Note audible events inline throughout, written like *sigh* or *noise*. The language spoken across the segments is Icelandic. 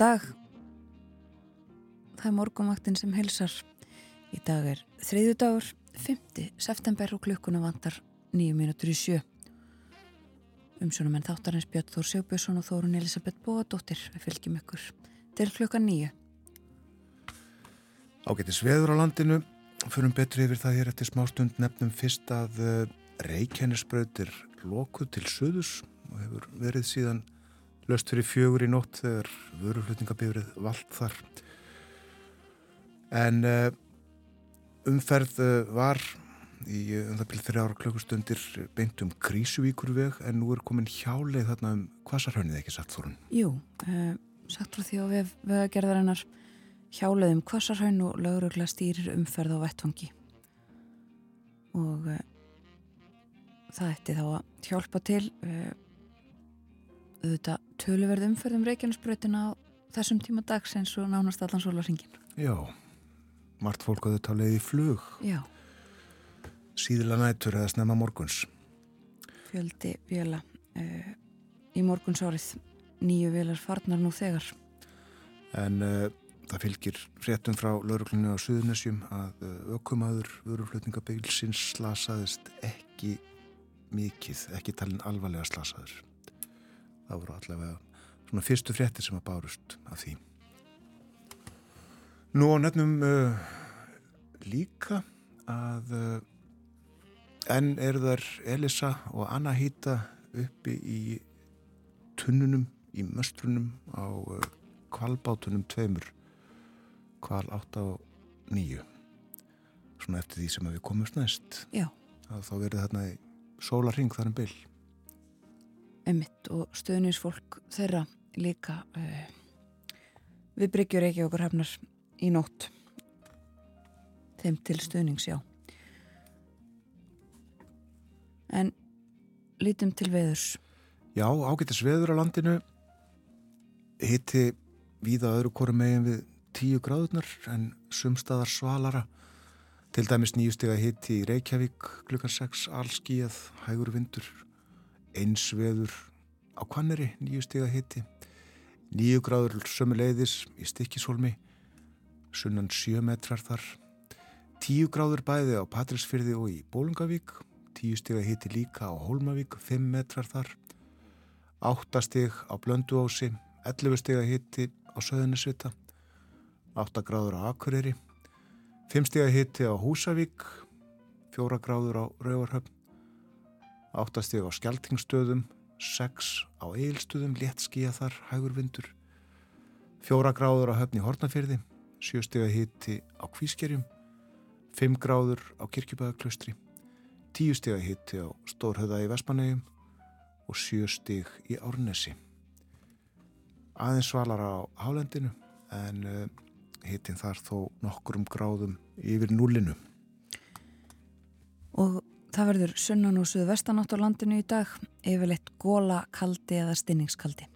dag. Það er morgumaktinn sem hilsar. Í dag er þriðju dagur, 5. september og klukkuna 9 í sjö. Umsjónum en þáttarins Björn Þór Sjóbjörnsson og Þórun Elisabeth Bóadóttir við fylgjum ykkur til klukka nýju. Ágættis veður á landinu, fyrir betri yfir það hér eftir smástund nefnum fyrst að eh, Reykjanesbröð er lokuð til söðus og hefur verið síðan löst fyrir fjögur í nótt þegar vöruflutningabifrið vald þar. En uh, umferð uh, var í um það byrð þrjára klökkustundir beint um Krísuvíkurveg en nú er komin hjáleið þarna um Kvassarhaunnið ekki satt þorun? Jú, uh, satt frá því að við vegagerðarinnar. Hjáleið um Kvassarhaunn og lögurugla stýrir umferð á vettvangi. Og það ætti þá að hjálpa til auðvitað töluverð umferðum Reykjanesbröðina á þessum tíma dags eins og nánast allan sólarsingin. Já, margt fólk að þetta leiði í flug. Já. Síðila nættur eða snemma morguns. Fjöldi vila uh, í morguns árið. Nýju vilar farnar nú þegar. En uh, það fylgir fréttum frá lauruglunni á Suðunessjum að uh, ökumadur vöruflutningabeilsins slasaðist ekki mikið, ekki talin alvarlega slasaður það voru allavega svona fyrstu frétti sem að bárust af því. Nú á nefnum uh, líka að uh, enn eru þar Elisa og Anna hýta uppi í tunnunum, í möstrunum á uh, kvalbátunum tveimur kval 8 og 9 svona eftir því sem við komumst næst. Já. að þá verður þarna í sólarring þar um byll emitt og stöðnisfólk þeirra líka uh, við bryggjur ekki okkur hefnar í nótt. Þeim til stöðnings, já. En lítum til veðurs. Já, ágættis veður á landinu. Hitti víða öðru koru megin við tíu gráðunar en sumstaðar svalara. Til dæmis nýjustega hitti í Reykjavík klukkan 6 allskíð, hægur vindur eins veður á Kvanneri nýju stiga hitti nýju gráður sömuleiðis í Stikkishólmi sunnan sjö metrar þar. Tíu gráður bæði á Patrísfyrði og í Bólungavík tíu stiga hitti líka á Hólmavík fimm metrar þar. Áttastig á Blönduási 11 stiga hitti á Söðunisvita 8 gráður á Akureyri. 5 stiga hitti á Húsavík. 4 gráður á Rauvarhöfn áttastíð á skjaltingstöðum, sex á eilstöðum, léttskíja þar, hægurvindur, fjóra gráður á höfni Hortnafyrði, sjöstíða hitti á Kvískerjum, fimm gráður á Kirkjubæðaklaustri, tíu stíða hitti á Stórhauða í Vespanegjum og sjöstíð í Árnesi. Aðeins svalar á Hálendinu en uh, hittin þar þó nokkur um gráðum yfir núlinu. Og Það verður sunnan og suð vestanátt á landinu í dag, yfirleitt góla, kaldi eða stinningskaldi.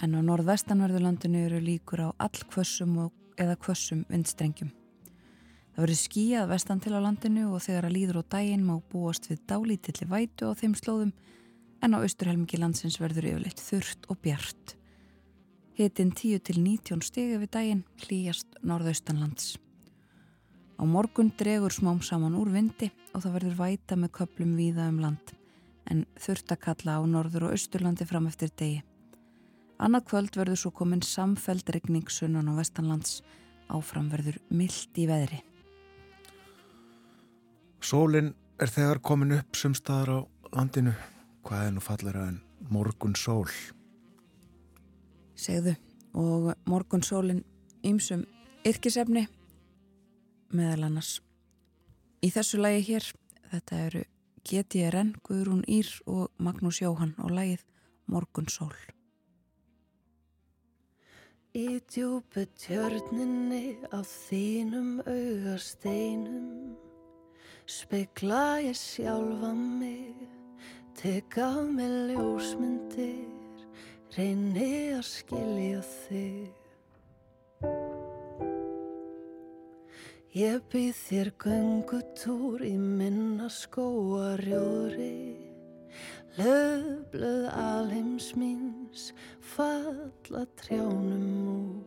En á norð-vestanverðu landinu eru líkur á all kvössum eða kvössum vindstrengjum. Það verður skíjað vestan til á landinu og þegar að líður á daginn má búast við dálítilli vætu á þeim slóðum en á austurhelmingi landsins verður yfirleitt þurft og bjart. Hitin 10-19 stegi við daginn hlýjast norðaustanlands. Á morgun dregur smám saman úr vindi og það verður væta með köplum víða um land en þurft að kalla á norður og austurlandi fram eftir degi. Annað kvöld verður svo komin samfeld regning sunnan og vestanlands áfram verður myllt í veðri. Sólinn er þegar komin upp sem staðar á landinu. Hvað er nú fallara en morgun sól? Segðu og morgun sólinn ýmsum yrkisefni meðal annars. Í þessu lægi hér, þetta eru GTRN, Guðrún Ír og Magnús Jóhann og lægið Morgun Sól. Í djúbu tjörninni á þínum augasteinum Spegla ég sjálfa mig Tek af mig ljósmyndir Reyni að skilja þig Ég býð þér göngutúr í minna skóarjóri Löfblöð alheims míns falla trjánum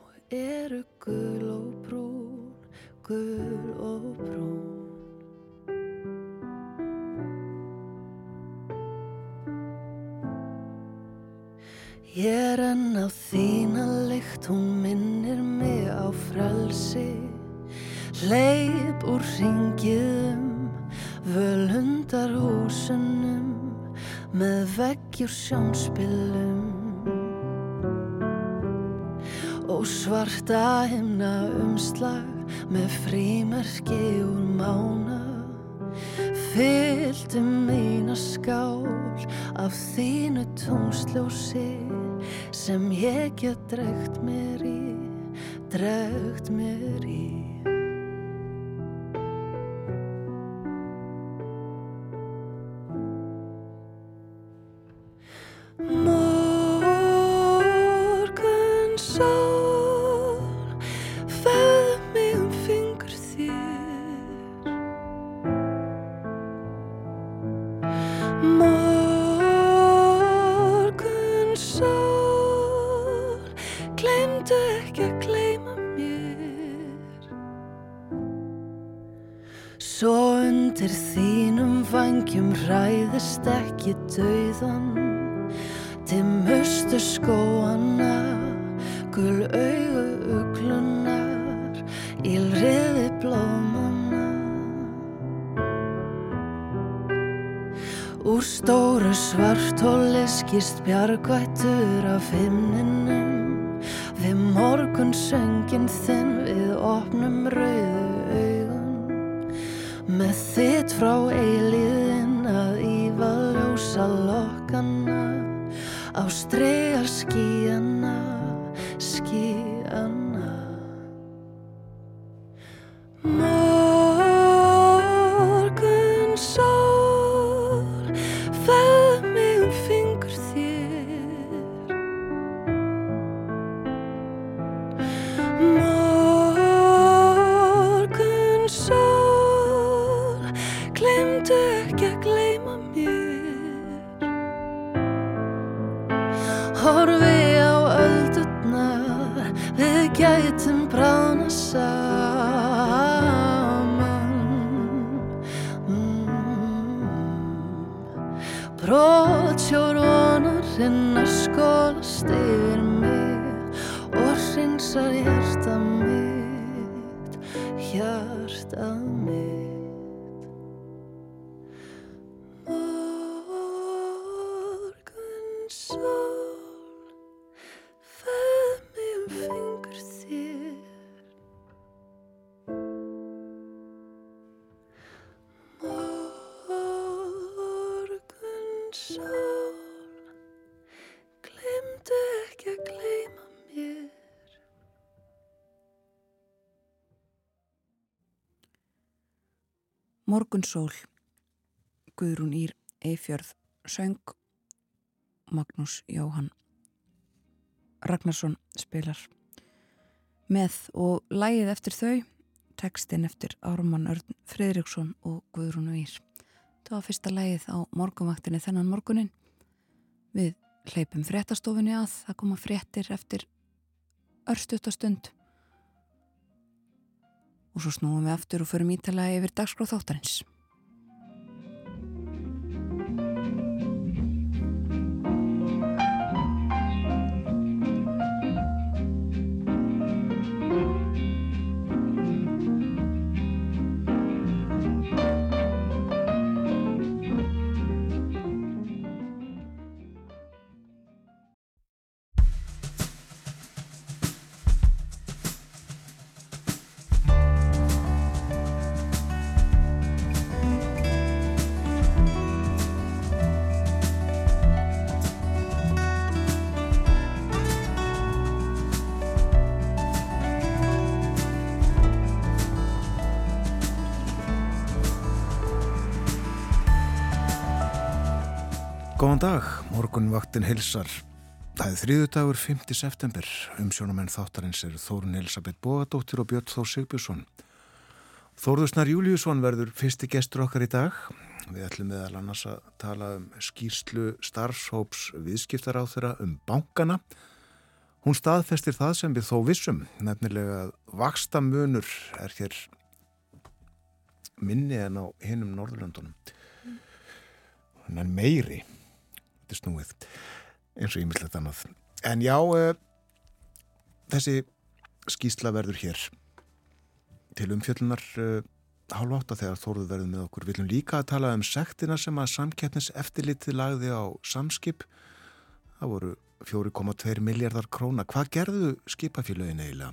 úr eru gul og brún, gul og brún. Ég er enn á þína lykt, hún minnir mig á frelsi. Leip úr ringiðum, völundar húsunum, með veggjur sjónspilum. Og svarta himna umslag, með frímerki úr mána. Fylltu mína skál af þínu tónsljósi sem ég get dregt mér í, dregt mér í. Skýrst bjargvættur af himninum Morgunsól, Guðrún Ír Eifjörð, söng Magnús Jóhann Ragnarsson spilar. Með og lægið eftir þau tekstinn eftir Ármann Örn Friðriksson og Guðrún Ír það var fyrsta lægið á morgunvaktinni þennan morgunin við hleypum fréttastofunni að það koma fréttir eftir örstutastund og svo snúum við aftur og förum ítalega yfir dagskráð þáttarins. Góðan dag, morgunvaktin hilsar. Það er þriðu dagur 5. september. Umsjónamenn þáttarins eru Þórun Elisabeth Bóadóttir og Björn Þór Sigbjörnsson. Þórðusnar Júliusson verður fyrsti gestur okkar í dag. Við ætlum meðal annars að tala um skýrslu starfshóps viðskiptaráþura um bankana Hún staðfestir það sem við þó vissum, nefnilega að vaksta munur er hér minni en á hinnum Norðurlöndunum. Hann er meiri, er snúið, eins og ímyndilegt annað. En já, uh, þessi skýsla verður hér til umfjöllunar uh, hálf átta þegar þóruð verður með okkur. Viljum líka að tala um sektina sem að samkeppnis eftirlitið lagði á samskip. Það voru 4,2 miljardar króna. Hvað gerðu skipafélagin eiginlega?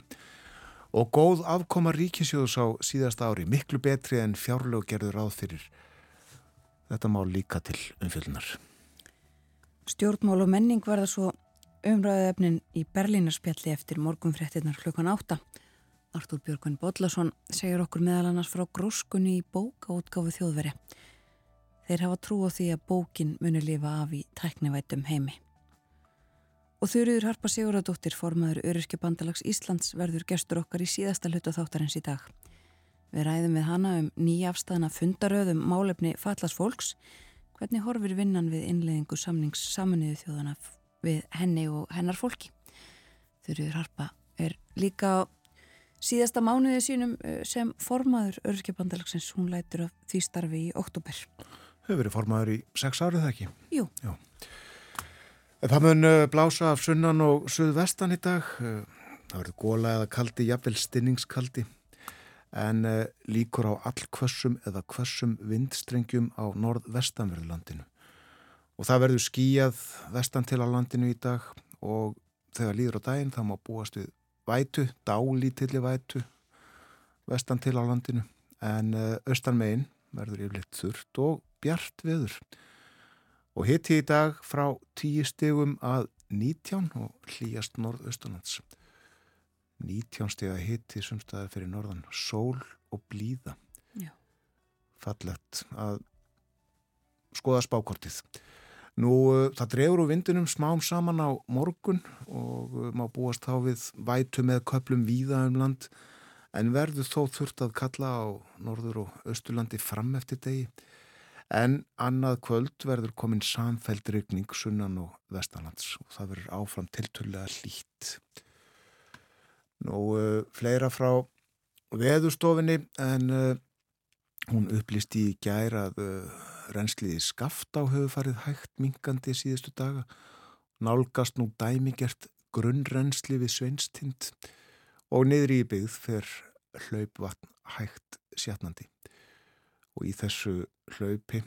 Og góð afkoma ríkisjóðs á síðasta ári, miklu betri en fjárlög gerður ráð fyrir. Þetta má líka til umfjöldunar. Stjórnmál og menning verða svo umræðuefnin í Berlínarspjalli eftir morgunfréttinnar klukkan átta. Artúr Björgun Bodlason segir okkur meðal annars frá gróskunni í bókaútgáfu þjóðveri. Þeir hafa trú á því að bókin muni lifa af í tæknivætum heimi. Og þurriður Harpa Siguradóttir, formaður Öryrkjabandalags Íslands, verður gestur okkar í síðasta hlutu þáttarins í dag. Við ræðum við hana um nýjafstæðana fundaröðum málefni fallas fólks, hvernig horfir vinnan við innleðingu samnings saminuðu þjóðana við henni og hennar fólki. Þurriður Harpa er líka síðasta mánuðið sínum eh, sem formaður Öryrkjabandalagsins, hún lætur af því starfi í oktober. Hefur verið formaður í sex árið það ekki? Jú. Já. Það mun uh, blása af sunnan og suðvestan í dag. Uh, það verður góla eða kaldi, jafnvel stinningskaldi. En uh, líkur á allkvössum eða kvössum vindstrengjum á norð-vestanverðlandinu. Og það verður skíjað vestan til á landinu í dag og þegar líður á daginn þá má búast við vætu, dálítilli vætu vestan til á landinu. En austan megin verður yfirleitt þurft og bjart veður og hitti í dag frá 10 stegum að 19 og hlýjast norðaustanlands. 19 steg að hitti sumstaðar fyrir norðan, sól og blíða. Já. Fallett að skoða spákortið. Nú, uh, það drefur úr vindunum smám saman á morgun og uh, má búast þá við vætu með köplum víða um land en verður þó þurft að kalla á norður og austurlandi fram eftir degi en annað kvöld verður komin samfæld regning sunnan og vestanlands og það verður áfram tilturlega hlýtt. Nú, uh, fleira frá veðustofinni en uh, hún upplýst í gæra að uh, reynsliði skaft á höfu farið hægt mingandi síðustu daga. Nálgast nú dæmigert grunnrensli við sveinstind og niður í byggð fer hlaupvatn hægt sjatnandi og í þessu hlaupi,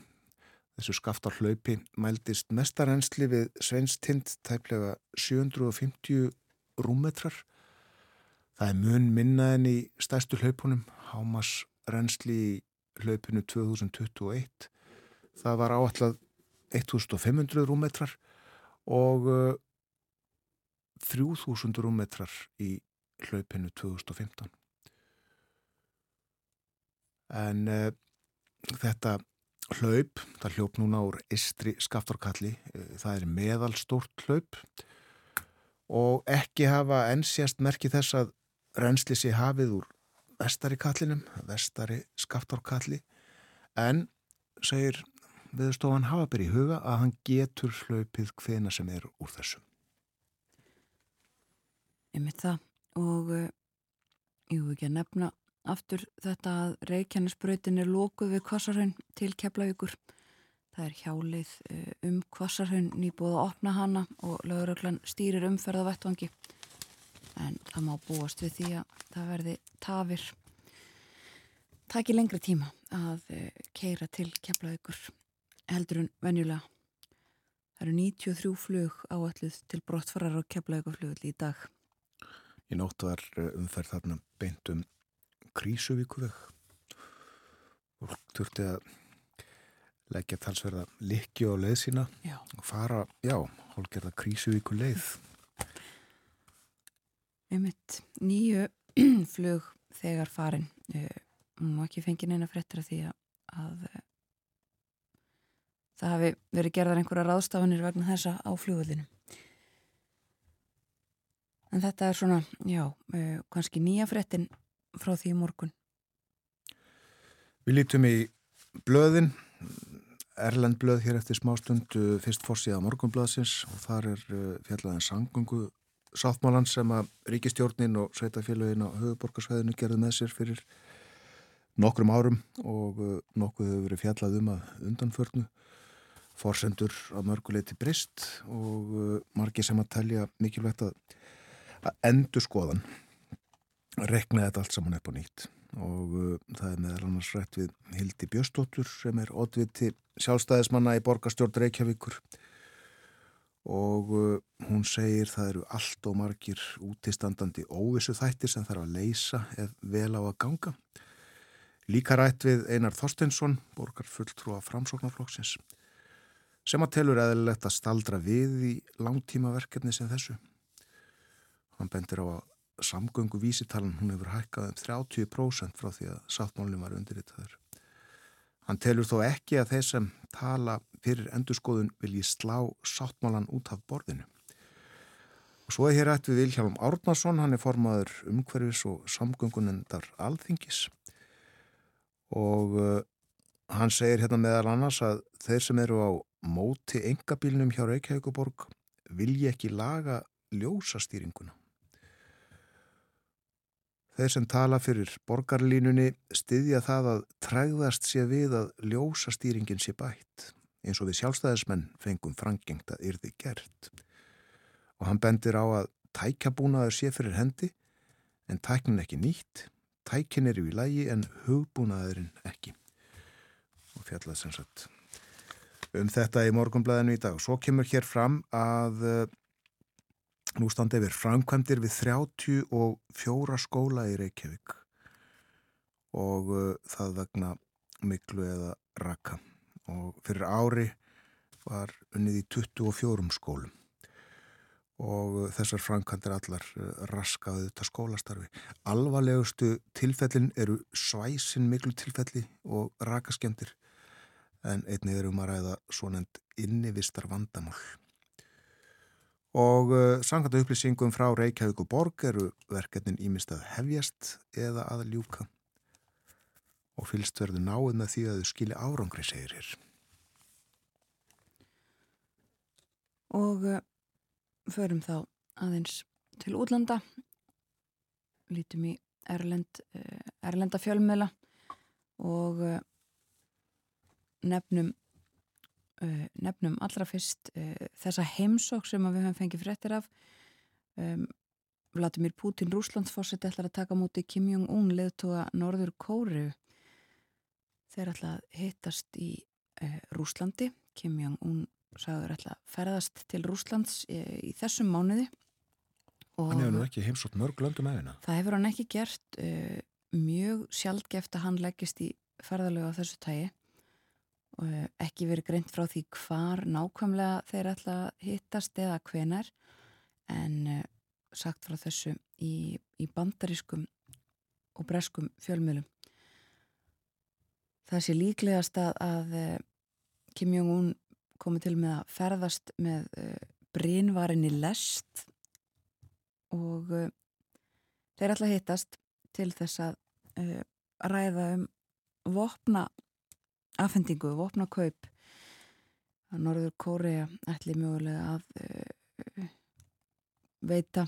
þessu skaftar hlaupi mældist mestarensli við Sveinstind tæplega 750 rúmetrar. Það er mun minna en í stærstu hlaupunum, Hámas rensli í hlaupinu 2021. Það var áallat 1500 rúmetrar og 3000 uh, rúmetrar í hlaupinu 2015. En uh, þetta hlaup, það hljóp núna úr istri skaftorkalli, eh, það er meðalstórt hlaup og ekki hafa ennsjast merkið þess að reynsli sé hafið úr vestari kallinum, vestari skaftorkalli en segir viðstofan Hafabir í huga að hann getur hlaupið hvena sem er úr þessum. Ég mitt það og uh, ég hef ekki að nefna aftur þetta að Reykjanesbröytin er lókuð við Kvassarhaun til Keflavíkur. Það er hjálið eh, um Kvassarhaun nýbúið að opna hana og löguröglan stýrir umferða vettvangi. En það má búast við því að það verði tafir. Það ekki lengri tíma að eh, keira til Keflavíkur heldur en venjulega. Það eru 93 flug áalluð til brottfarar á Keflavíkurflugul í dag. Í nótt var eh, umferð þarna beintum Krísuvíkuveg og þurfti að leggja talsverða likki á leið sína já. og fara, já, hólgerða Krísuvíku leið Um eitt nýju *clears throat* flug þegar farin. Hún var ekki fengið neina frettir af því að, að eh, það hafi verið gerðar einhverja ráðstafanir vegna þessa á flugvöldinu en þetta er svona, já, eh, kannski nýja frettin frá því morgun? Við lítum í blöðin, Erlendblöð hér eftir smástund, fyrst fórsíða morgunblöðsins og þar er fjallaðin sangungu sáttmálan sem að ríkistjórnin og sveitafélagin á höfuborgarsvæðinu gerði með sér fyrir nokkrum árum og uh, nokkuð hefur verið fjallað um að undanförnu. Forsendur á mörguleiti brist og uh, margi sem að telja mikilvægt að, að endur skoðan rekna þetta allt saman upp á nýtt. Og uh, það er meðal annars rætt við Hildi Björstóttur sem er oddviti sjálfstæðismanna í borgarstjórn Reykjavíkur og uh, hún segir það eru allt og margir útistandandi óvissu þættir sem þarf að leysa eða vel á að ganga. Líka rætt við Einar Þorstensson, borgar fulltrúa framsóknarflokksins, sem að telur eðlilegt að staldra við í langtímaverkefni sem þessu. Hann bendir á að samgöngu vísitalan hún hefur hækkað um 30% frá því að sáttmálinn var undirritaður. Hann telur þó ekki að þeir sem tala fyrir endurskoðun vilji slá sáttmálan út af borðinu. Og svo er hér ætt við Vilhjálm Árnason, hann er formaður umhverfis og samgöngunendar alþingis og uh, hann segir hérna meðal annars að þeir sem eru á móti engabílnum hjá Reykjavíkuborg vilji ekki laga ljósastýringuna. Þeir sem tala fyrir borgarlínunni styðja það að træðast sé við að ljósa stýringin sé bætt, eins og við sjálfstæðismenn fengum frangengt að yrði gert. Og hann bendir á að tækjabúnaður sé fyrir hendi, en tæknin ekki nýtt, tækin eru í lægi en hugbúnaðurinn ekki. Og fjallað sem sagt um þetta í morgunblæðinu í dag. Svo kemur hér fram að Nú standi yfir framkvæmdir við 34 skóla í Reykjavík og uh, það vegna miklu eða rakka og fyrir ári var unnið í 24 skólum og þessar framkvæmdir allar uh, raskaðu þetta skólastarfi. Alvarlegustu tilfellin eru svæsin miklu tilfelli og rakaskemdir en einnig eru um að ræða svonend innivistar vandamál. Og uh, samkvæmt upplýsingum frá Reykjavík og Borg eru verkefnin ímist að hefjast eða að ljúka. Og fylst verður náið með því að þau skilja árangri, segir hér. Og uh, förum þá aðeins til útlanda. Lítum í Erlend, uh, Erlenda fjölmjöla og uh, nefnum nefnum allra fyrst þessa heimsók sem við höfum fengið fréttir af um, Vladimir Putin Rúslandsfórseti ætlar að taka múti Kim Jong-un leðtóa Norður Kóru þeir ætla að hittast í uh, Rúslandi Kim Jong-un sagður ætla að ferðast til Rúslands í, í þessum mánuði. Hann hefur nú ekki heimsótt mörg löndum eðina Það hefur hann ekki gert mjög sjálfgeft að hann leggist í ferðalögu á þessu tægi Eh, ekki verið greint frá því hvar nákvæmlega þeir ætla að hittast eða hvenar en uh, sagt frá þessu í, í bandarískum og breskum fjölmjölum. Það sé líklegast að, að uh, Kim Jong-un komið til með að ferðast með uh, brínvarinni lest og þeir ætla að hittast til þess að ræða um vopna afhendingu, vopna kaup. Að Norður Kórea ætli mögulega að uh, veita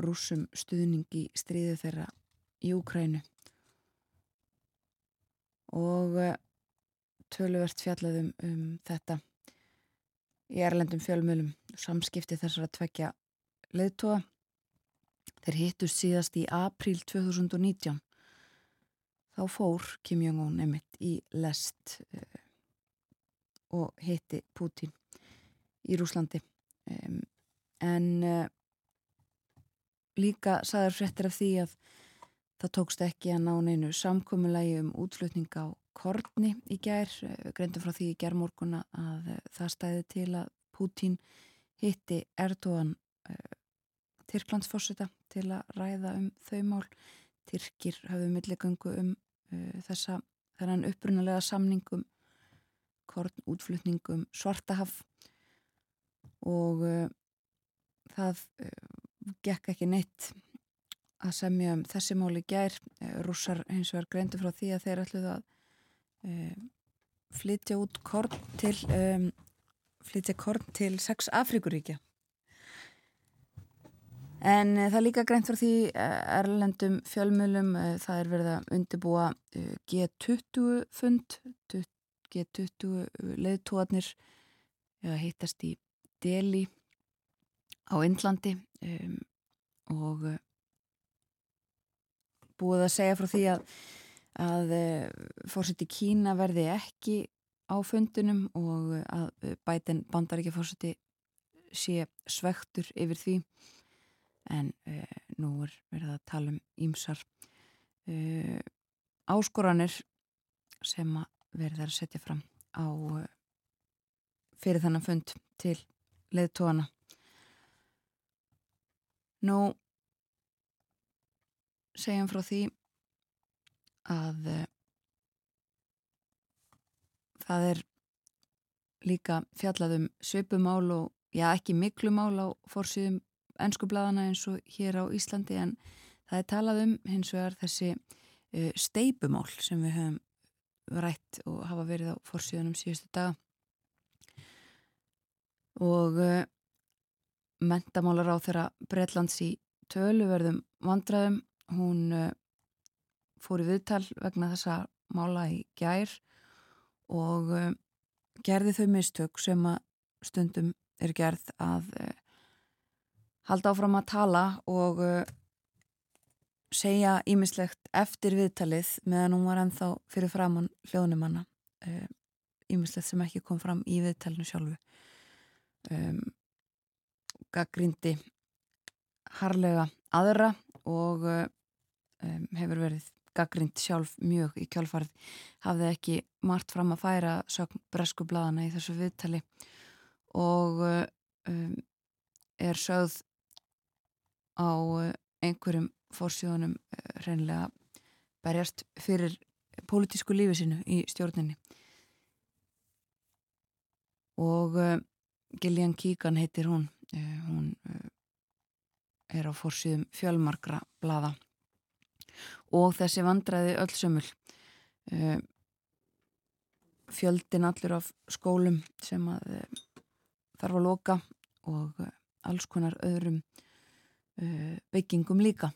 rúsum stuðning í stríðu þeirra í Úkrænu og uh, töluvert fjallaðum um þetta í erlendum fjölmjölum samskipti þessar að tvekja leðtóa þeir hittust síðast í april 2019 þá fór Kim Jong-un emitt í lest uh, og hitti Putin í Rúslandi en uh, líka saður fréttir af því að það tókst ekki að ná neinu samkommulagi um útflutning á kortni í gær, greintum frá því í gerðmorguna að það stæði til að Putin hitti Erdogan Tyrklandsforsita til að ræða um þau mál. Tyrkir hafðu milligöngu um uh, þessa þennan upprunalega samningum korn útflutningum svartahaf. Og uh, það uh, gekk ekki neitt að semja um þessi máli gær. Rússar hins vegar greindu frá því að þeir ætluð að flytja út korn til um, flytja korn til sex Afrikuríkja En uh, það er líka greint frá því erlendum fjölmjölum, það er verið að undirbúa G20 fund, G20 leðtóarnir hittast í Delhi á Indlandi og búið að segja frá því að, að fórseti Kína verði ekki á fundunum og að bætin bandar ekki fórseti sé svektur yfir því. En uh, nú er verið að tala um ímsar uh, áskoranir sem að verið að setja fram á uh, fyrir þannan fund til leðtóana nú segjum frá því að það er líka fjallaðum svipumál og já ekki miklu mál á fórsýðum ennskublaðana eins og hér á Íslandi en það er talað um hins vegar þessi uh, steipumál sem við höfum rætt og hafa verið á fórsíðunum síðustu daga. Og uh, mentamálar á þeirra Breitlands í töluverðum vandraðum hún uh, fór í viðtal vegna þessa mála í gær og uh, gerði þau mistök sem að stundum er gerð að uh, halda áfram að tala og segja ímislegt eftir viðtalið meðan hún var ennþá fyrir framann hljóðnumanna ímislegt sem ekki kom fram í viðtalinu sjálfu. Um, gaggrindi harlega aðra og um, hefur verið gaggrind sjálf mjög í kjálfarið hafði ekki margt fram að færa sögn bresku bladana í þessu viðtali. Og um, er sögð á eh, einhverjum fórsjónum eh, reynilega berjast fyrir pólitísku lífi sinu í stjórninni. Og uh, Gillian Keegan heitir hún uh, hún uh, er á fórsjóðum fjölmarkra blada og þessi vandræði öll sömul. Fjöldin allur af skólum sem að þarf að loka og alls konar öðrum byggingum líka.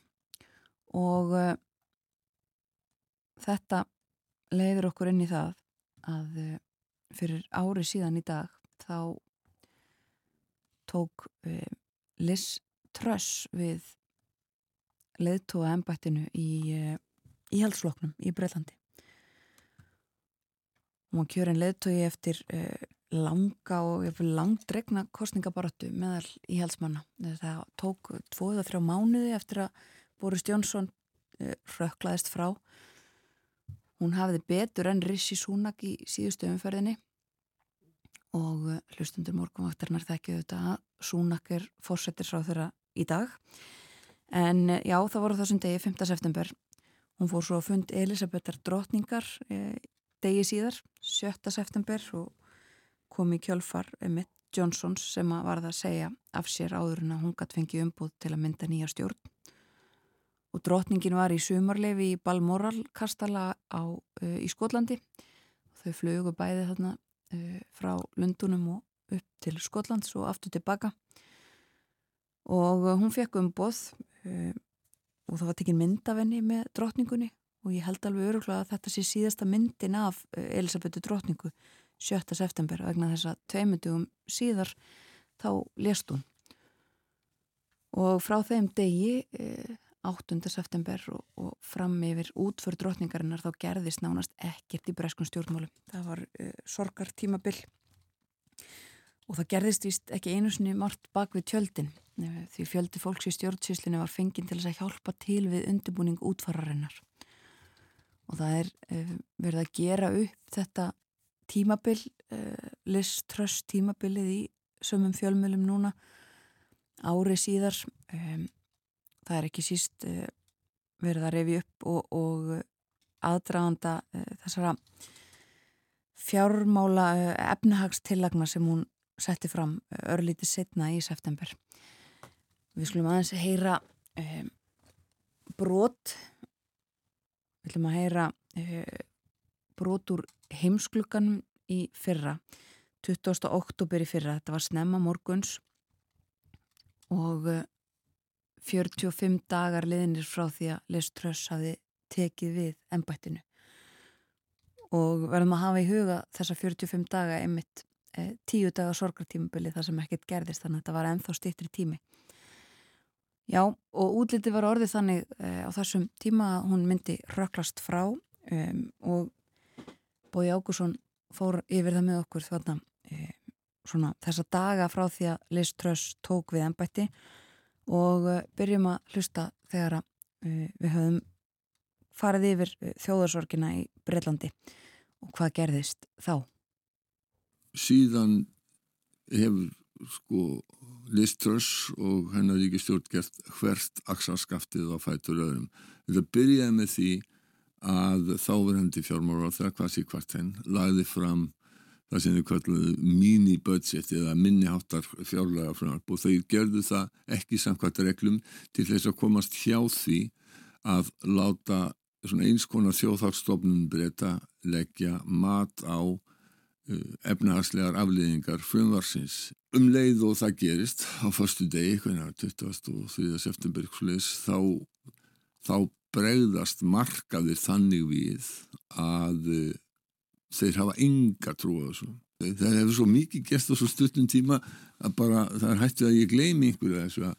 Og þetta leiður okkur inn í það að fyrir ári síðan í dag þá tók Liz Truss við leðtóa ennbættinu í íhaldsfloknum í Breitlandi og hún kjör en leðtói eftir langa og langdregna kostningabaratu meðal íhalsmanna. Það tók tvo eða þrjá mánuði eftir að Boris Jónsson eh, rökklaðist frá. Hún hafiði betur enn Rishi Sunak í síðustu umferðinni og eh, hlustundur morgunvaktarinnar þekkju þetta að Sunak er fórsettir frá þeirra í dag. En eh, já, það voru þessum degi 5. september. Hún fór svo að fund Elisabetar drotningar eh, degi síðar, 7. september og kom í kjölfar Emmett Johnsons sem var það að segja af sér áður en að hún gætt fengi umbúð til að mynda nýja stjórn. Og drotningin var í sumarlefi í Balmoral kastala á, uh, í Skotlandi. Þau flögu bæði þarna uh, frá Lundunum og upp til Skotlands og aftur tilbaka. Og hún fekk umbúð og það var tekinn mynd af henni með drotningunni og ég held alveg öruglega að þetta sé síðasta myndin af Elisabetu drotningu 7. september vegna þess að tveimundugum síðar þá lést hún og frá þeim degi 8. Eh, september og, og fram yfir útför drotningarinnar þá gerðist nánast ekkert í breskun stjórnmálu það var uh, sorgar tímabill og það gerðist vist ekki einu sinni margt bak við tjöldin eh, því fjöldi fólks í stjórnsýslinu var fenginn til að hjálpa til við undirbúning útfararinnar. Og það er uh, verið að gera upp þetta tímabil uh, list tröst tímabilið í sömum fjölmjölum núna ári síðar. Það er ekki síst verið að revi upp og, og aðdraganda þessara fjármála efnahagstillagna sem hún setti fram örlítið setna í september. Við skulum aðeins heyra um, brot. Við ætlum að heyra brotur heimsklukkanum í fyrra 20. oktober í fyrra, þetta var snemma morguns og 45 dagar liðinir frá því að Liz Truss hafi tekið við ennbættinu og verðum að hafa í huga þessa 45 daga einmitt eh, tíu daga sorgartímabili þar sem ekkert gerðist þannig að þetta var ennþá stýttri tími Já og útliti var orðið þannig eh, á þessum tíma að hún myndi röklast frá um, og Bóði Ágússon fór yfir það með okkur þarna eh, svona þessa daga frá því að Liz Truss tók við ennbætti og eh, byrjum að hlusta þegar að uh, við höfum farið yfir uh, þjóðarsorgina í Breitlandi og hvað gerðist þá? Síðan hefur sko Liz Truss og hennar ríkistjórn gert hvert aksanskaftið á fætur öðrum. Þetta byrjaði með því að þáverandi fjármára þeirra hvað sé hvart henn lagði fram það sem þau kalluðu mini-budget eða minniháttar fjárlega frumvarp og þau gerðu það ekki samkvæmt reglum til þess að komast hjá því að láta eins konar þjóðhagsstofnun breyta leggja mat á efnahagslegar afliðingar frumvarsins. Um leið og það gerist á förstu degi, 23. september, þá, þá bregðast markaðir þannig við að uh, þeir hafa enga trú á þessu það hefur svo mikið gert á svo stuttum tíma að bara það er hættið að ég gleymi einhverju þessu að,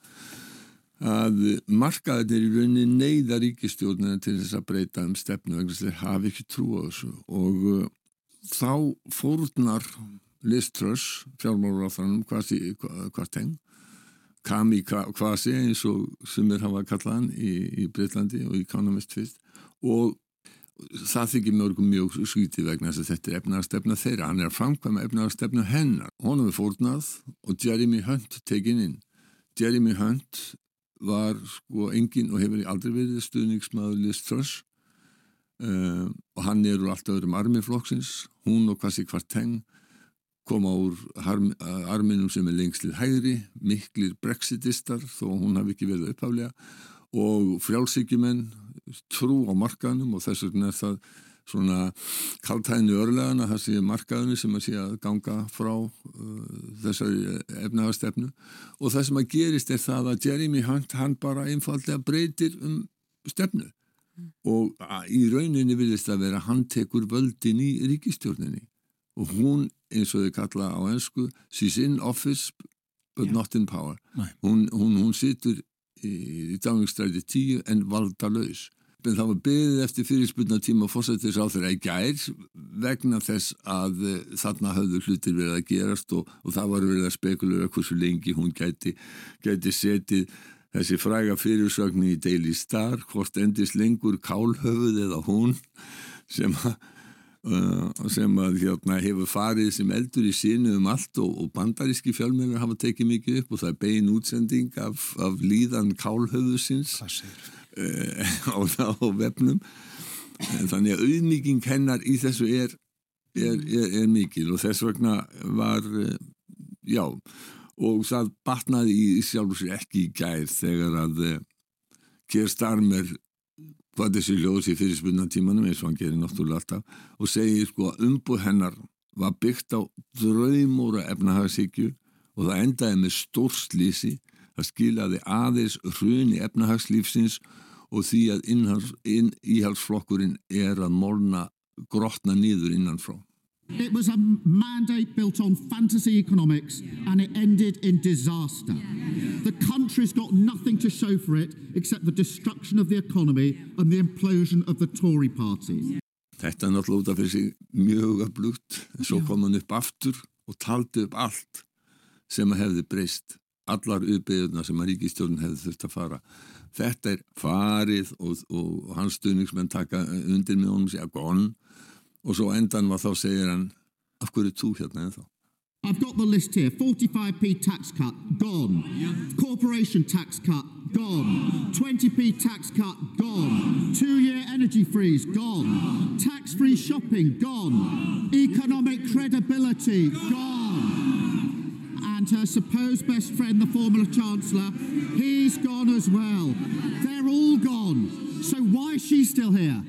að markaðir í rauninni neyða ríkistjórnina til þess að breyta um stefnu vegna þeir hafi ekki trú á þessu og uh, þá fórnar Liz Truss fjármálur á þannum hvart heng Kami Kvasi eins og sem er hafa kallaðan í, í Breitlandi og í Economist fyrst. Og það þykir mörgum mjög skvítið vegna þess að þetta er efnaðarstefna þeirra. Hann er að framkvæma efnaðarstefna hennar. Honum er fórnað og Jeremy Hunt tekinn inn. Jeremy Hunt var sko engin og hefur aldrei verið stuðningsmaður Liz Truss uh, og hann er úr allt öðrum armiflokksins hún og Kvasi Kvarteng koma úr arminum sem er lengst til hægri miklir brexitistar þó hún hafi ekki verið upphaflega og frjálsíkjumenn trú á markaðnum og þess vegna er það svona kaltæðinu örlegana það sé markaðinu sem að sé að ganga frá uh, þessari efnagastefnu og það sem að gerist er það að Jeremy Hunt hann bara einfallega breytir um stefnu. Og í rauninni vilist að vera hann tekur völdin í ríkistjórninni og hún eins og þau kalla á ennsku she's in office but yeah. not in power. Hún, hún, hún situr í, í dagingstræti tíu en valda laus en það var beðið eftir fyrirspunna tíma fórsættis á þeirra í gær vegna þess að uh, þarna hafðu hlutir verið að gerast og, og það var verið að spekulera hversu lengi hún gæti, gæti setið þessi fræga fyrirsögni í Daily Star hvort endist lengur kálhöfuð eða hún sem að Uh, sem að hérna, hefur farið sem eldur í sínu um allt og, og bandaríski fjölmjörnur hafa tekið mikið upp og það er bein útsending af, af líðan kálhöfusins uh, *laughs* á, á vefnum. Þannig að auðmíking hennar í þessu er, er, er, er mikil og þess vegna var uh, já og það batnaði í sjálf sér ekki í gær þegar að Keir Starmer hvað þessi ljóðs í fyrirspunna tímanum eins og hann gerir náttúrulega alltaf og segir sko að umbúð hennar var byggt á draumóra efnahagsíkju og það endaði með stórslýsi það skilaði aðeins hruni efnahagslífsins og því að íhalsflokkurinn er að morna grotna nýður innanfrá It was a mandate built on fantasy economics and it ended in disaster. The country's got nothing to show for it except the destruction of the economy and the implosion of the Tory party. Þetta er náttúrulega út af þessi mjög öflugt, en svo kom hann upp aftur og taldi upp allt sem að hefði breyst, allar uppbyggðuna sem að ríkistjórn hefði þurft að fara. Þetta er farið og, og hans stuðningsmenn taka undir með honum segja gonn og svo endan var þá segir hann af hverju þú hérna en þá I've got the list here. 45p tax cut, gone. Corporation tax cut, gone. 20p tax cut, gone. Two year energy freeze, gone. Tax free shopping, gone. Economic credibility, gone. And her supposed best friend, the former Chancellor, he's gone as well. They're all gone. So why is she still here?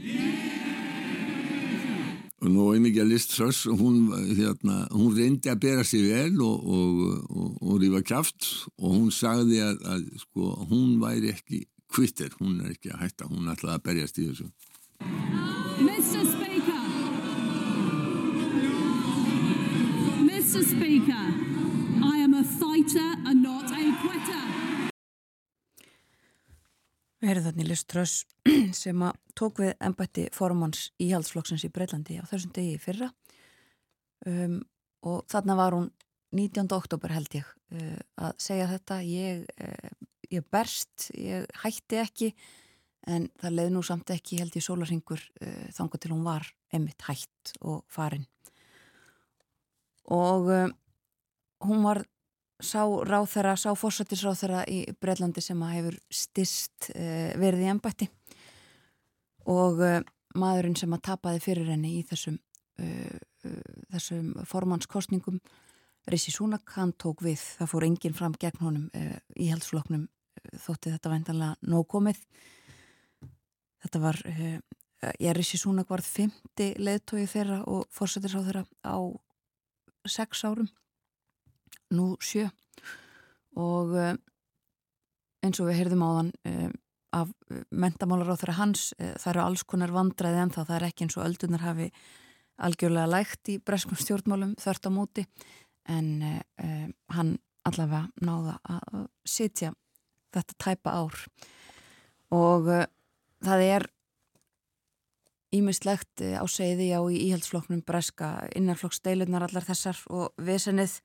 Og einnig að Liz Truss hún, hérna, hún reyndi að bera sér vel og, og, og, og rífa kæft og hún sagði að, að sko, hún væri ekki kvittir, hún er ekki að hætta hún ætlaði að berjast í þessu Mr. Speaker Mr. Speaker I am a fighter and not a quitter Við heyrðum þannig Liz Truss *clears throat* sem að tók við ennbætti formanns íhaldsflokksins í Breitlandi á þessum degi fyrra um, og þarna var hún 19. oktober held ég uh, að segja þetta ég, uh, ég berst, ég hætti ekki en það leði nú samt ekki held ég sólarhingur uh, þangar til hún var emitt hætt og farin og hún var sá ráþæra, sá fórsættisráþæra í Breitlandi sem að hefur stist uh, verið í ennbætti og uh, maðurinn sem að tapaði fyrir henni í þessum, uh, þessum formannskostningum Rissi Súnak, hann tók við. Það fór enginn fram gegn honum í heldsfloknum þótti þetta vendanlega nóg komið. Þetta var já, Rissi Súnak var fymti leðtói þeirra og fórsættisráþæra á sex árum nú sjö. Og eins og við heyrðum á þann af mentamálar á þeirra hans það eru alls konar vandraði en það er ekki eins og öldunar hafi algjörlega lægt í breskum stjórnmálum þörft á móti. En uh, hann allavega náða að sitja þetta tæpa ár. Og uh, það er ímislegt á segði á í íhaldsflokknum breska innanflokksdeilunar allar þessar og viðsennið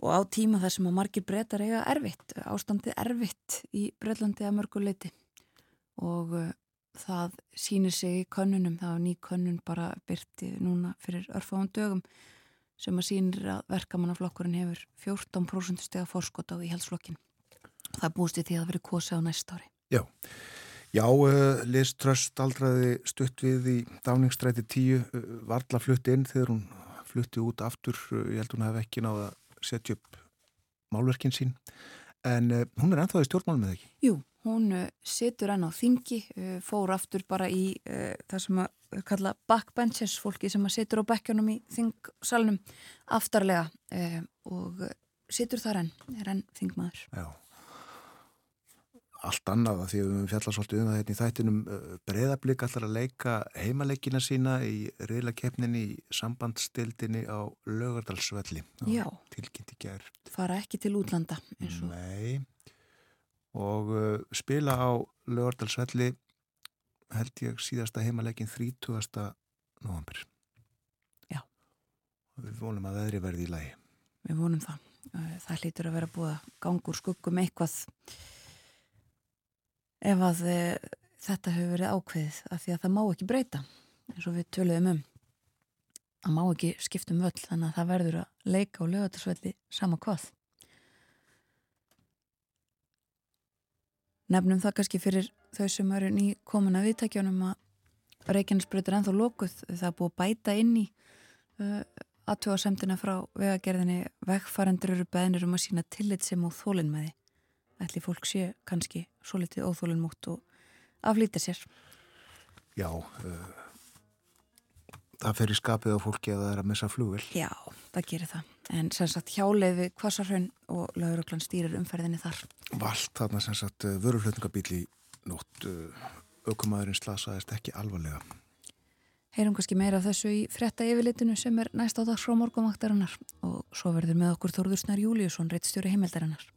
og á tíma þar sem að margir breytar eiga erfitt, ástandið erfitt í Breitlandi að mörguleiti og uh, það sýnir sig í könnunum, það var ný könnun bara byrti núna fyrir örfáum dögum sem að sýnir að verkamannaflokkurinn hefur 14% steg að fórskota á íhaldsflokkin. Það búist í því að það veri kosi á næst ári. Já, Já uh, Liz Tröst aldraði stutt við í dáningstræti 10 uh, varla flutti inn þegar hún flutti út aftur, ég held hún hef ekki náða setja upp málverkin sín. En uh, hún er ennþá í stjórnmálum eða ekki? Jú, hún uh, setur enn á þingi uh, fór aftur bara í það sem að kalla backbenches fólki sem að setur á bekkjónum í þingsalunum aftarlega og setur þar enn, er enn þingmaður. Já allt annað að því að við fjallast svolítið um það hérna í þættinum breyðablík allar að leika heimaleikina sína í reyðlakeppninni í sambandstildinni á lögardalsvelli tilkynnt í gerð fara ekki til útlanda og... Nei. Og uh, spila á lögardalsvelli held ég síðasta heimaleikin 30. november Já. Við vonum að veðri verði í lagi. Við vonum það. Það hlýtur að vera búið að gangur skuggum eitthvað ef að e, þetta hefur verið ákveðið af því að það má ekki breyta eins og við töluðum um. Það má ekki skiptum völl þannig að það verður að leika og lögatarsvelli sama hvað. Nefnum það kannski fyrir þau sem eru ný komin að viðtækjónum að Reykjanesbreytur ennþá lókuð það búið bæta inn í uh, aðtjóðasemtina frá vegagerðinni. Vegfarendur eru beðnir um að sína tillit sem og þólinn með því ætli fólk sé kannski svo litið óþólinn mútt og aflýta sér. Já uh, það fer í skapið á fólki að það er að missa flugvel Já, það gerir það. En sem sagt hjáleiði Kvassarhaun og lauruglan stýrir umferðinni þar. Vald þarna sem sagt vöruflutningabíl í nótt aukumæðurinn slasaðist ekki alvarlega. Heyrum kannski meira af þessu í fretta yfirlitinu sem er næst á dags frá morgumaktarinnar og svo verður með okkur Þórður Snar Júliusson, reittstjóri heimildarinnar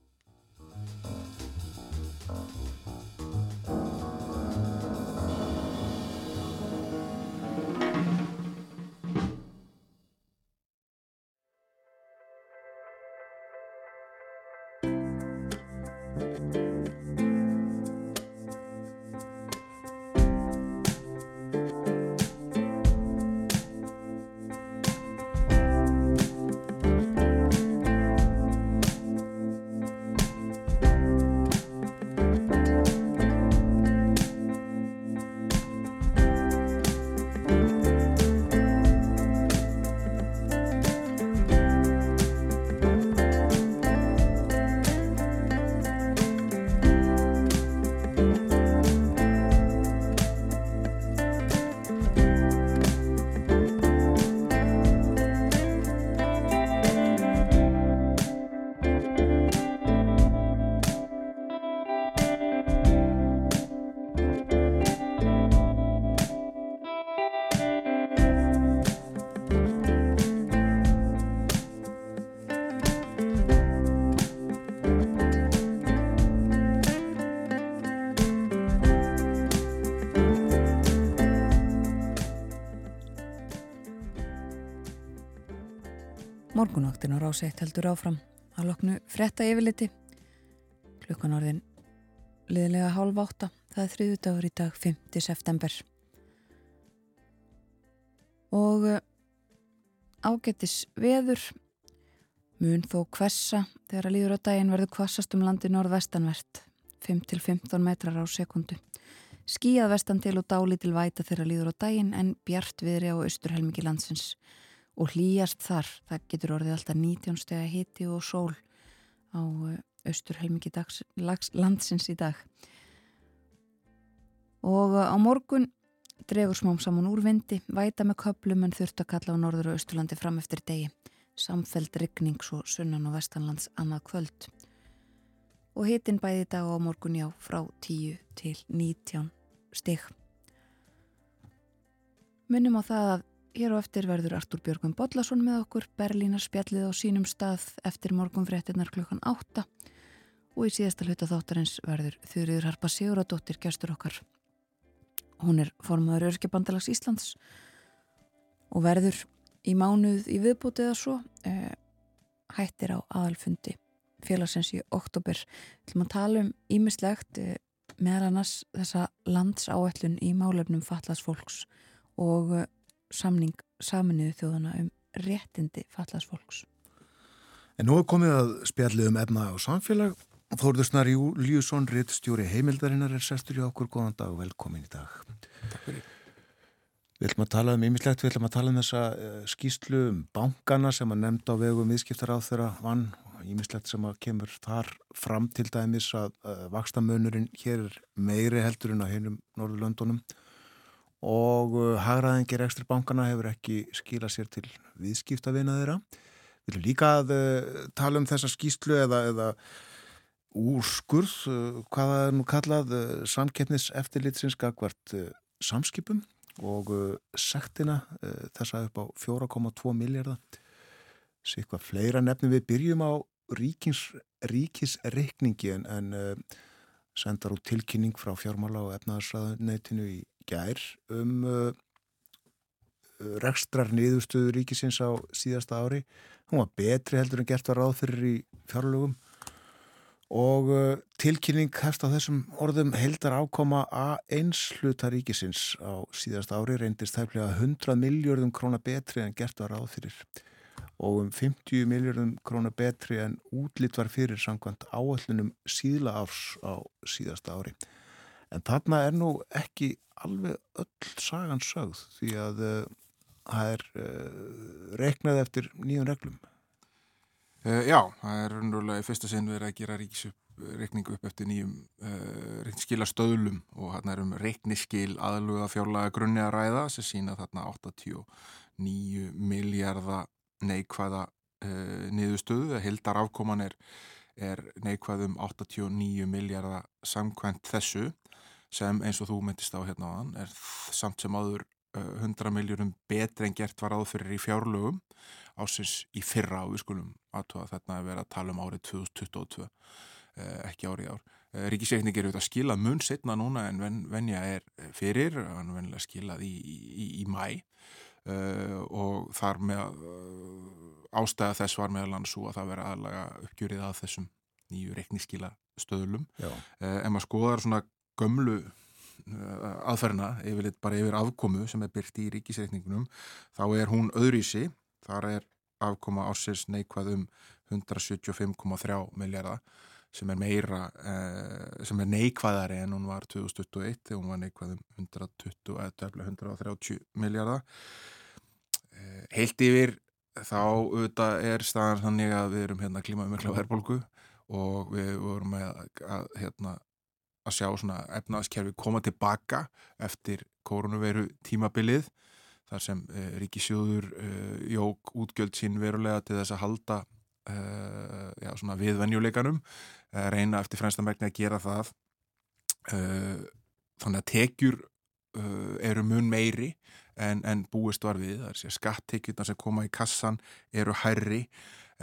Thank you. Morgunvaktin á ráseitt heldur áfram að loknu fretta yfirliti. Klukkan orðin liðlega hálf átta. Það er þriðu dagur í dag 5. september. Og eh, ágetis veður mun þó kvessa þegar að líður á daginn verður kvassast um landi norðvestanvert 5-15 metrar á sekundu. Skíjað vestan til og dálítil væta þegar líður á daginn en bjart viðri á austurhelmingi landsins og hlýjast þar. Það getur orðið alltaf 19 steg að hiti og sól á eh, austurhelmingi landsins í dag. Og eh, á morgun dregur smám saman úr vindi, væta með köplum en þurft að kalla á norður og austurlandi fram eftir degi. Samfeld ryggning svo sunnan og vestanlands annað kvöld og hitin bæði dag á morgun já frá 10 til 19 stig. Minnum á það að hér á eftir verður Artúr Björgum Bodlason með okkur, Berlínar spjallið á sínum stað eftir morgunfréttinnar klukkan 8 og í síðasta hluta þáttarins verður Þurriður Harpa Siguradóttir gestur okkar. Hún er formadur Örkjabandalags Íslands og verður í mánuð í viðbútið að svo eh, hættir á aðalfundi félagsins í oktober. Ætlum að tala um ímislegt eh, meðal annars þessa landsáætlun í málefnum fallast fólks og eh, samning saminuðu þjóðana um réttindi fallast fólks. En nú er komið að spjallið um efna og samfélag. Þórður Snari Júliusson, réttstjóri heimildarinnar er sestur í okkur. Góðan dag og velkomin í dag. Takk fyrir. Við ætlum að tala um ýmislegt, við ætlum að tala um þessa uh, skýslu um bankana sem að nefnda á vegum viðskiptar á þeirra vann ímislegt sem að kemur þar fram til dæmis að uh, vakstamönurinn hér er meiri heldur en að heinum Norðurlöndunum og uh, hagraðingir ekstri bankana hefur ekki skila sér til viðskiptavina þeirra. Við viljum líka að uh, tala um þessa skýslu eða, eða úrskurð, hvaða er nú kallað, samkeppnis eftirlitsins gagvart samskipum og sektina þessa upp á 4,2 miljardar. Sikvað fleira nefnum við byrjum á ríkis, ríkisreikningi en, en uh, sendar út tilkynning frá fjármála og efnaðarsraðuneytinu í gær um uh, rekstrar niðurstöðu ríkisins á síðasta ári. Hún var betri heldur en gert var ráð fyrir í fjárlögum og uh, tilkynning hefst á þessum orðum heldar ákoma að eins hluta ríkisins á síðasta ári reyndist þærflega 100 miljardum krónar betri en gert var ráð fyrir og um 50 miljardum krónar betri en útlitt var fyrir samkvæmt áallunum síðla árs á síðasta ári. En þarna er nú ekki alveg öll sagan sögð því að uh, það er uh, reiknað eftir nýjum reglum. Uh, já, það er raunverulega í fyrsta sinn verið að gera ríkisreikningu upp eftir nýjum reikniskila stöðlum og hérna er um reikniskil aðluga fjárlega grunni að ræða sem sína þarna 89 miljardar neikvæða uh, niðurstöðu, hildar afkoman er, er neikvæðum 89 miljardar samkvæmt þessu sem eins og þú myndist á hérna á hann er samt sem áður uh, 100 miljónum betri en gert var áðfyrir í fjárlögum ásins í fyrra og við skulum aðtóða þarna að vera að tala um árið 2022 uh, ekki árið ár. Ríkisreikning er auðvitað skilað mun setna núna en ven, venja er fyrir, hann er vennilega skilað í, í, í mæ Uh, og þar með uh, ástæða þess var meðal hann svo að það veri aðlaga uppgjörið að þessum nýju reikniskíla stöðlum uh, en maður skoðar svona gömlu aðferna yfirleitt bara yfir afkomu sem er byrkt í ríkisreikningunum þá er hún öðrísi þar er afkoma ásins neikvað um 175,3 miljardar sem er meira sem er neikvæðari en hún var 2021 þegar hún var neikvað um 120 eða 130 miljardar heilt yfir þá auðvitað er staðan þannig að við erum hérna klímaumökla verðbólgu og við vorum að, að, hérna, að sjá svona efnaðskerfi koma tilbaka eftir koronaviru tímabilið þar sem e, ríkisjóður e, jók útgjöld sín verulega til þess að halda e, já, svona viðvenjuleikanum reyna eftir fremstamækni að gera það. Þannig að tekjur eru mun meiri en, en búist var við, það er sér skattekjurnar sem koma í kassan eru hærri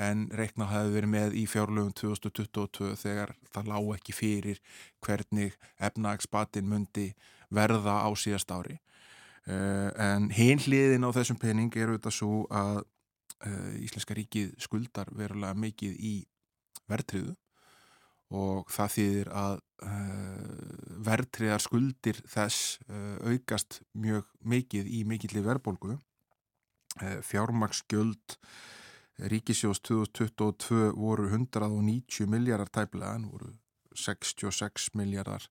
en reiknað hafi verið með í fjárlöfum 2022 þegar það lág ekki fyrir hvernig efnagspatin mundi verða á síðast ári. Uh, en hinn hliðin á þessum pening eru þetta svo að uh, Íslenska ríkið skuldar verulega mikið í verðtriðu og það þýðir að uh, verðtriðar skuldir þess aukast mjög mikið í mikillir verðbólgu. Fjármaksgjöld Ríkisjós 2022 voru 190 miljardar tæplega en voru 66 miljardar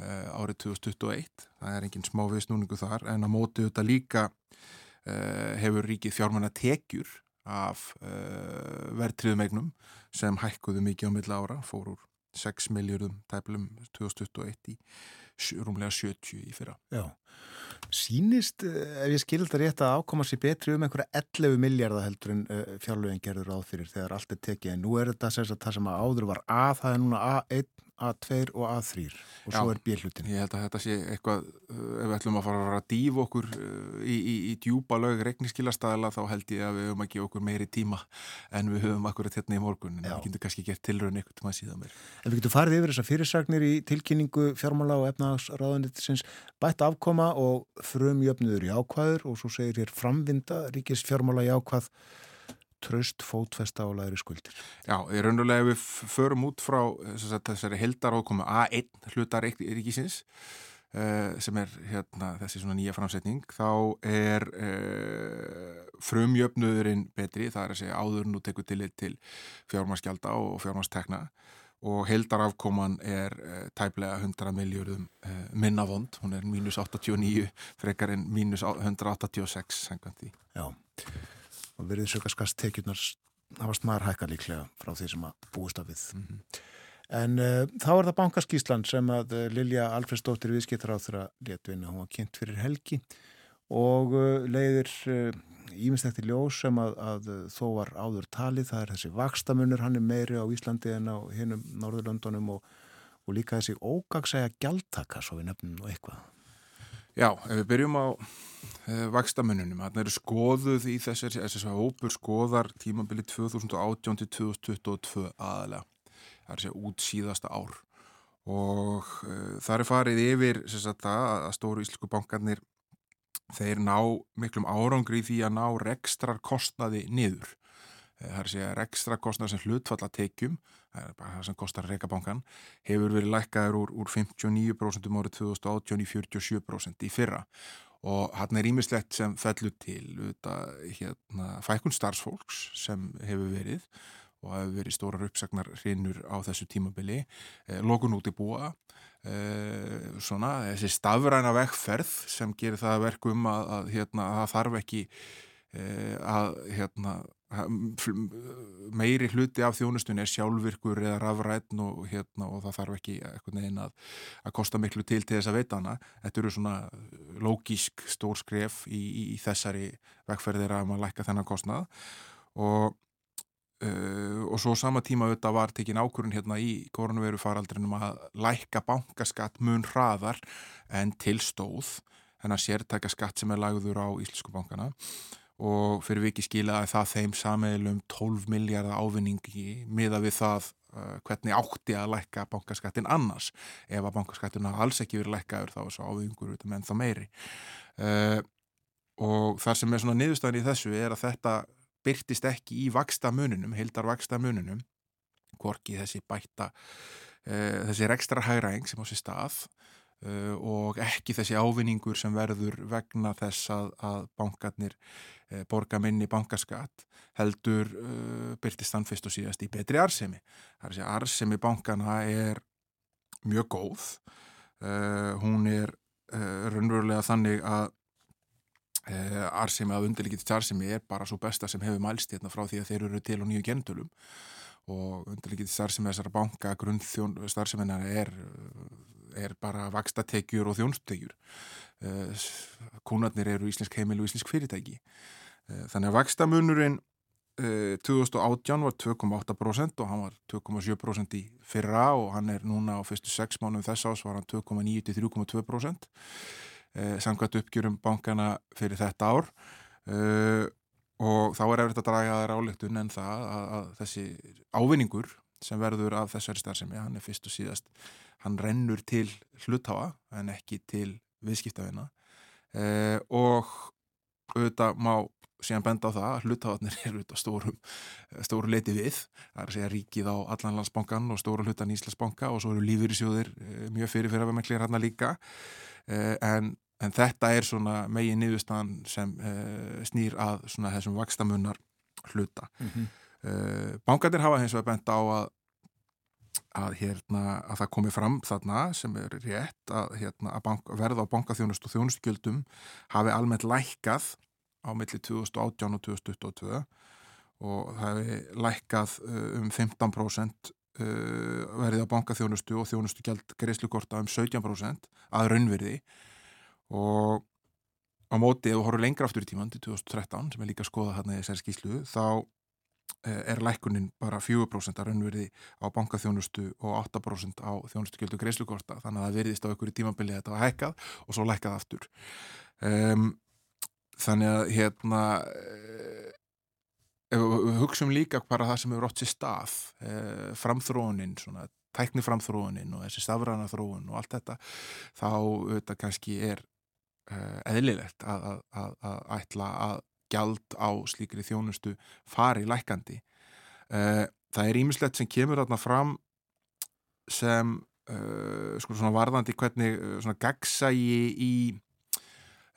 uh, árið 2021 það er enginn smá viðsnúningu þar en á móti þetta líka uh, hefur ríkið fjármanna tekjur af uh, verðtriðumegnum sem hækkuðu mikið á milla ára fór úr 6 miljardum tæplum 2021 í rúmlega 70 í fyrra. Já Sýnist, ef ég skilði þetta rétt að ákoma sér betri um einhverja 11 miljardar heldur en fjárlögin gerður áð fyrir þegar allt er tekið. En nú er þetta það sem að áður var A, það er núna A1 A2 og A3 og svo er bílutin. Ég held að þetta sé eitthvað, uh, ef við ætlum að fara að dýfa okkur uh, í, í, í djúpa lög regniskilastæðala þá held ég að við höfum að gefa okkur meiri tíma en við höfum akkurat hérna í morgun en Já. við getum kannski gert tilröðin eitthvað til maður síðan meir. En við getum farið yfir þessar fyrirsagnir í tilkynningu fjármála og efnagsráðanitisins bætt afkoma og frumjöfnuður í ákvaður og svo segir hér framvinda ríkis fjármála í ákvað tröst fótfesta á læri skuldir. Já, ég raunverulega við förum út frá sagt, þessari heldarókomu A1 hlutar ríkisins uh, sem er hérna, þessi svona nýja framsetning, þá er uh, frumjöfnuðurinn betri, það er að segja áður nú tekur til til fjármaskjálta og fjármastekna og heldarafkoman er uh, tæplega 100 miljórum minna vond, hún er mínus 89 frekar en mínus 186 sengand því. Já og verið sökarskast tekjurnar hafast maður hækka líklega frá því sem að búist af við. Mm -hmm. En uh, þá er það bankaskíslan sem að uh, Lilja Alfredsdóttir viðskiptar á þeirra léttvinna, hún var kynnt fyrir helgi og uh, leiðir íminnstækti ljós sem að, að þó var áður talið, það er þessi vakstamunur, hann er meiri á Íslandi en á hinnum Norðurlöndunum og, og líka þessi ógagsæga gjaldtaka, svo við nefnum nú eitthvað. Já, ef við byrjum á uh, vakstamununum, þannig eru skoðuð í þessari, þessari hópur skoðar tímabili 2018 til 2022 aðalega, það er að segja út síðasta ár. Og uh, það er farið yfir sagt, að stóru íslensku bankarnir þeir ná miklum árangri því að ná rekstrar kostnaði niður. Eh, það er að segja ekstra kostnar sem hlutfalla tekjum, það er bara það sem kostar reykabankan, hefur verið lækkaður úr, úr 59% um árið 2018 í 47% í fyrra. Og hann er ímislegt sem fellur til hérna, fækun starfsfólks sem hefur verið og hefur verið stórar uppsagnar hrinnur á þessu tímabili, eh, lokun út í búa, eh, svona þessi stafræna vekkferð sem gerir það verkum að, að, hérna, að það þarf ekki eh, að hérna meiri hluti af þjónustunni er sjálfvirkur eða rafrætn og, hérna, og það þarf ekki að, að kosta miklu til til þess að veita hana. Þetta eru svona lógísk stór skref í, í, í þessari vegferðir að maður lækka þennan kostnað og, uh, og svo sama tíma auðvitað var tekin ákurinn hérna í koronaviru faraldrinum að lækka bankaskatt mun hraðar en tilstóð en að sértæka skatt sem er lagður á Íslensku bankana og fyrir viki skilaði það þeim sameilum 12 miljardar ávinningi miða við það uh, hvernig átti að lækka bankaskattin annars. Ef að bankaskattin hafa alls ekki verið lækkaður þá er svo ávinningur menn þá meiri. Uh, og það sem er svona niðurstæðin í þessu er að þetta byrtist ekki í vaksta mununum, heildar vaksta mununum hvorki þessi bætta uh, þessi ekstra hægræðing sem á sér stað og ekki þessi ávinningur sem verður vegna þess að, að bankarnir borga minni bankaskatt heldur uh, byrtist hann fyrst og síðast í betri arsemi. Það er að segja arsemi bankana er mjög góð. Uh, hún er uh, raunverulega þannig að arsemi að undirlikið arsemi er bara svo besta sem hefur mælst hérna frá því að þeir eru til og nýju gentölum og undirlikið starfsemi þessara banka grunnþjón starfseminar er, er bara vakstatekjur og þjónstekjur kúnarnir eru íslensk heimil og íslensk fyrirtæki. Eh, þannig að vakstamunurinn 2018 var 2,8% og hann var 2,7% í fyrra og hann er núna á fyrstu 6 mánum þess ás var hann 2,9 til 3,2% eh, samkvæmt uppgjörum bankana fyrir þetta ár. Eh, og þá er eftir að draga þær álegtun en það að, þessi ávinningur sem verður af þessari starfsemi, hann er fyrst og síðast hann rennur til hluthafa en ekki til viðskiptavina og auðvitað má síðan benda á það að hlutavatnir *laughs* eru á stórum, stóru leiti við. Það er að segja ríkið á Allanlandsbankan og stóru hlutan Íslandsbanka og svo eru lífyrísjóðir eh, mjög fyrir fyrir að vera með klir hérna líka. Eh, en, en þetta er svona megin niðurstaðan sem uh, snýr að svona þessum vakstamunnar hluta mm -hmm. uh, bankandir hafa hins vegar benda á að að, hérna, að það komi fram þarna sem er rétt að, hérna, bank, verða á bankaþjónust og þjónustgjöldum hafi almennt lækkað á milli 2018 og 2022 og það hefði lækkað uh, um 15% uh, verið á bankaþjónustu og þjónustugjald greiðslukorta um 17% að raunverði og á móti ef þú horfður lengra aftur í tíman til 2013 sem er líka að skoða þarna í þessari skýslu þá er lækunin bara 4% að raunverði á bankaþjónustu og 8% á þjónustugöldu greiðslukorta. Þannig að það verðist á ykkur í tímabili að þetta var hækkað og svo lækkað aftur. Um, þannig að hérna eh, við hugsaum líka bara það sem hefur rótt sér stað eh, framþróunin, svona tækni framþróunin og þessi stafræna þróun og allt þetta þá auðvitað kannski er eh, eðlilegt að, að, að, að ætla að gjald á slíkri þjónustu fari lækandi. Eh, það er ímislegt sem kemur þarna fram sem uh, sko varðandi hvernig svona gagsægi í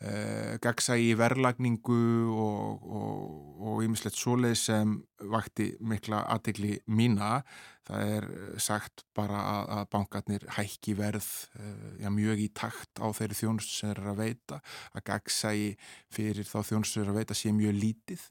uh, gagsægi í verlagningu og ímislegt svoleið sem vakti mikla aðtegli mína. Það er sagt bara að, að bankarnir hækki verð já, mjög í takt á þeirri þjónust sem er að veita. Að gagsægi fyrir þá þjónust sem er að veita sé mjög lítið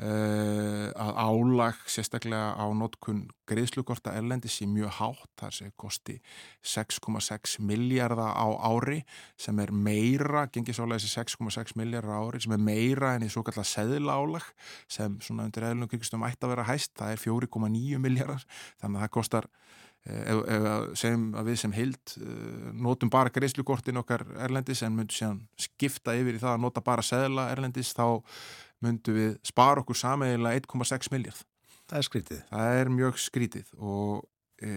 að álag sérstaklega á notkun greiðslukorta erlendi sé mjög hátt, þar sé kosti 6,6 miljardar á ári sem er meira, gengis álega þessi 6,6 miljardar á ári sem er meira enn í svo kallar seðla álag sem svona undir eðlunum kringustum ætti að vera hæst, það er 4,9 miljardar, þannig að það kostar eh, ef, ef segjum að við sem hild uh, notum bara greiðslukortin okkar erlendis en myndum síðan skipta yfir í það að nota bara seðla erlendis þá myndu við spara okkur sameigila 1,6 miljard. Það er skrítið. Það er mjög skrítið og e,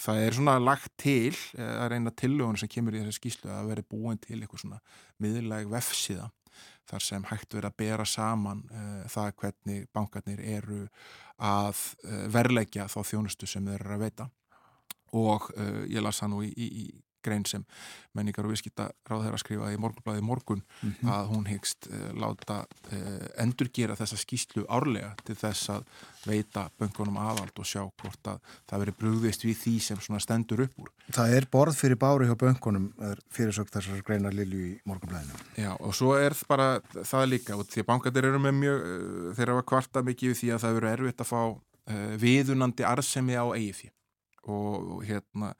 það er svona lagt til, e, það er eina tillögun sem kemur í þessu skýslu að veri búin til eitthvað svona miðurleg vefsíða þar sem hægt verið að bera saman e, það hvernig bankarnir eru að e, verleggja þá þjónustu sem þeir eru að veita og e, ég las það nú í, í, í grein sem menningar og viðskipta ráð þeirra skrifaði í morgunblæði morgun mm -hmm. að hún hegst uh, láta uh, endurgera þessa skýslu árlega til þess að veita böngunum aðald og sjá hvort að það veri brúðist við því sem svona stendur upp úr. Það er borð fyrir bári hjá böngunum fyrirsökt þessar greinar Lilju í morgunblæðinu. Já og svo er bara það líka og því að bankatir eru með mjög uh, þeirra var kvarta mikið því að það veru erfitt að fá viðunandi arðsemi á eigið því og, hérna,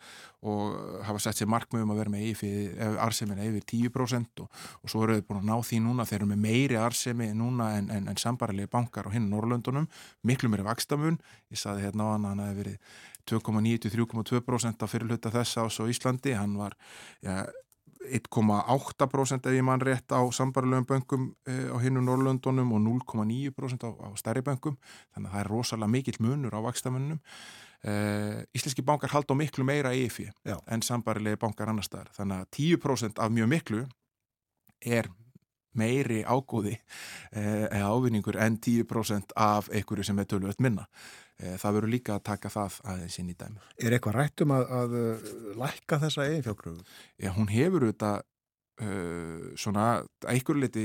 og hafa sett sér markmiðum að vera með yfir, arsemina yfir 10% og, og svo eru þau búin að ná því núna þeir eru með meiri arsemi núna en, en, en sambarlegi bankar á hinn Norrlöndunum miklu meiri vakstamun ég saði hérna á hann að hann hefði verið 2,9-3,2% á fyrirluta þess ás á Íslandi, hann var ja, 1,8% ef ég mann rétt á sambarlegum böngum eh, á hinnum Norrlöndunum og 0,9% á, á stærri böngum þannig að það er rosalega mikill munur á vakstamunum Uh, íslenski bankar halda á miklu meira EFI en sambarilegi bankar annar staðar. Þannig að 10% af mjög miklu er meiri ágóði uh, eða ávinningur en 10% af einhverju sem er tölvöld minna. Uh, það verður líka að taka það aðeins inn í dæmi Er eitthvað rættum að, að lækka þessa EFI-ágröfu? Já, hún hefur auðvitað svona einhverju liti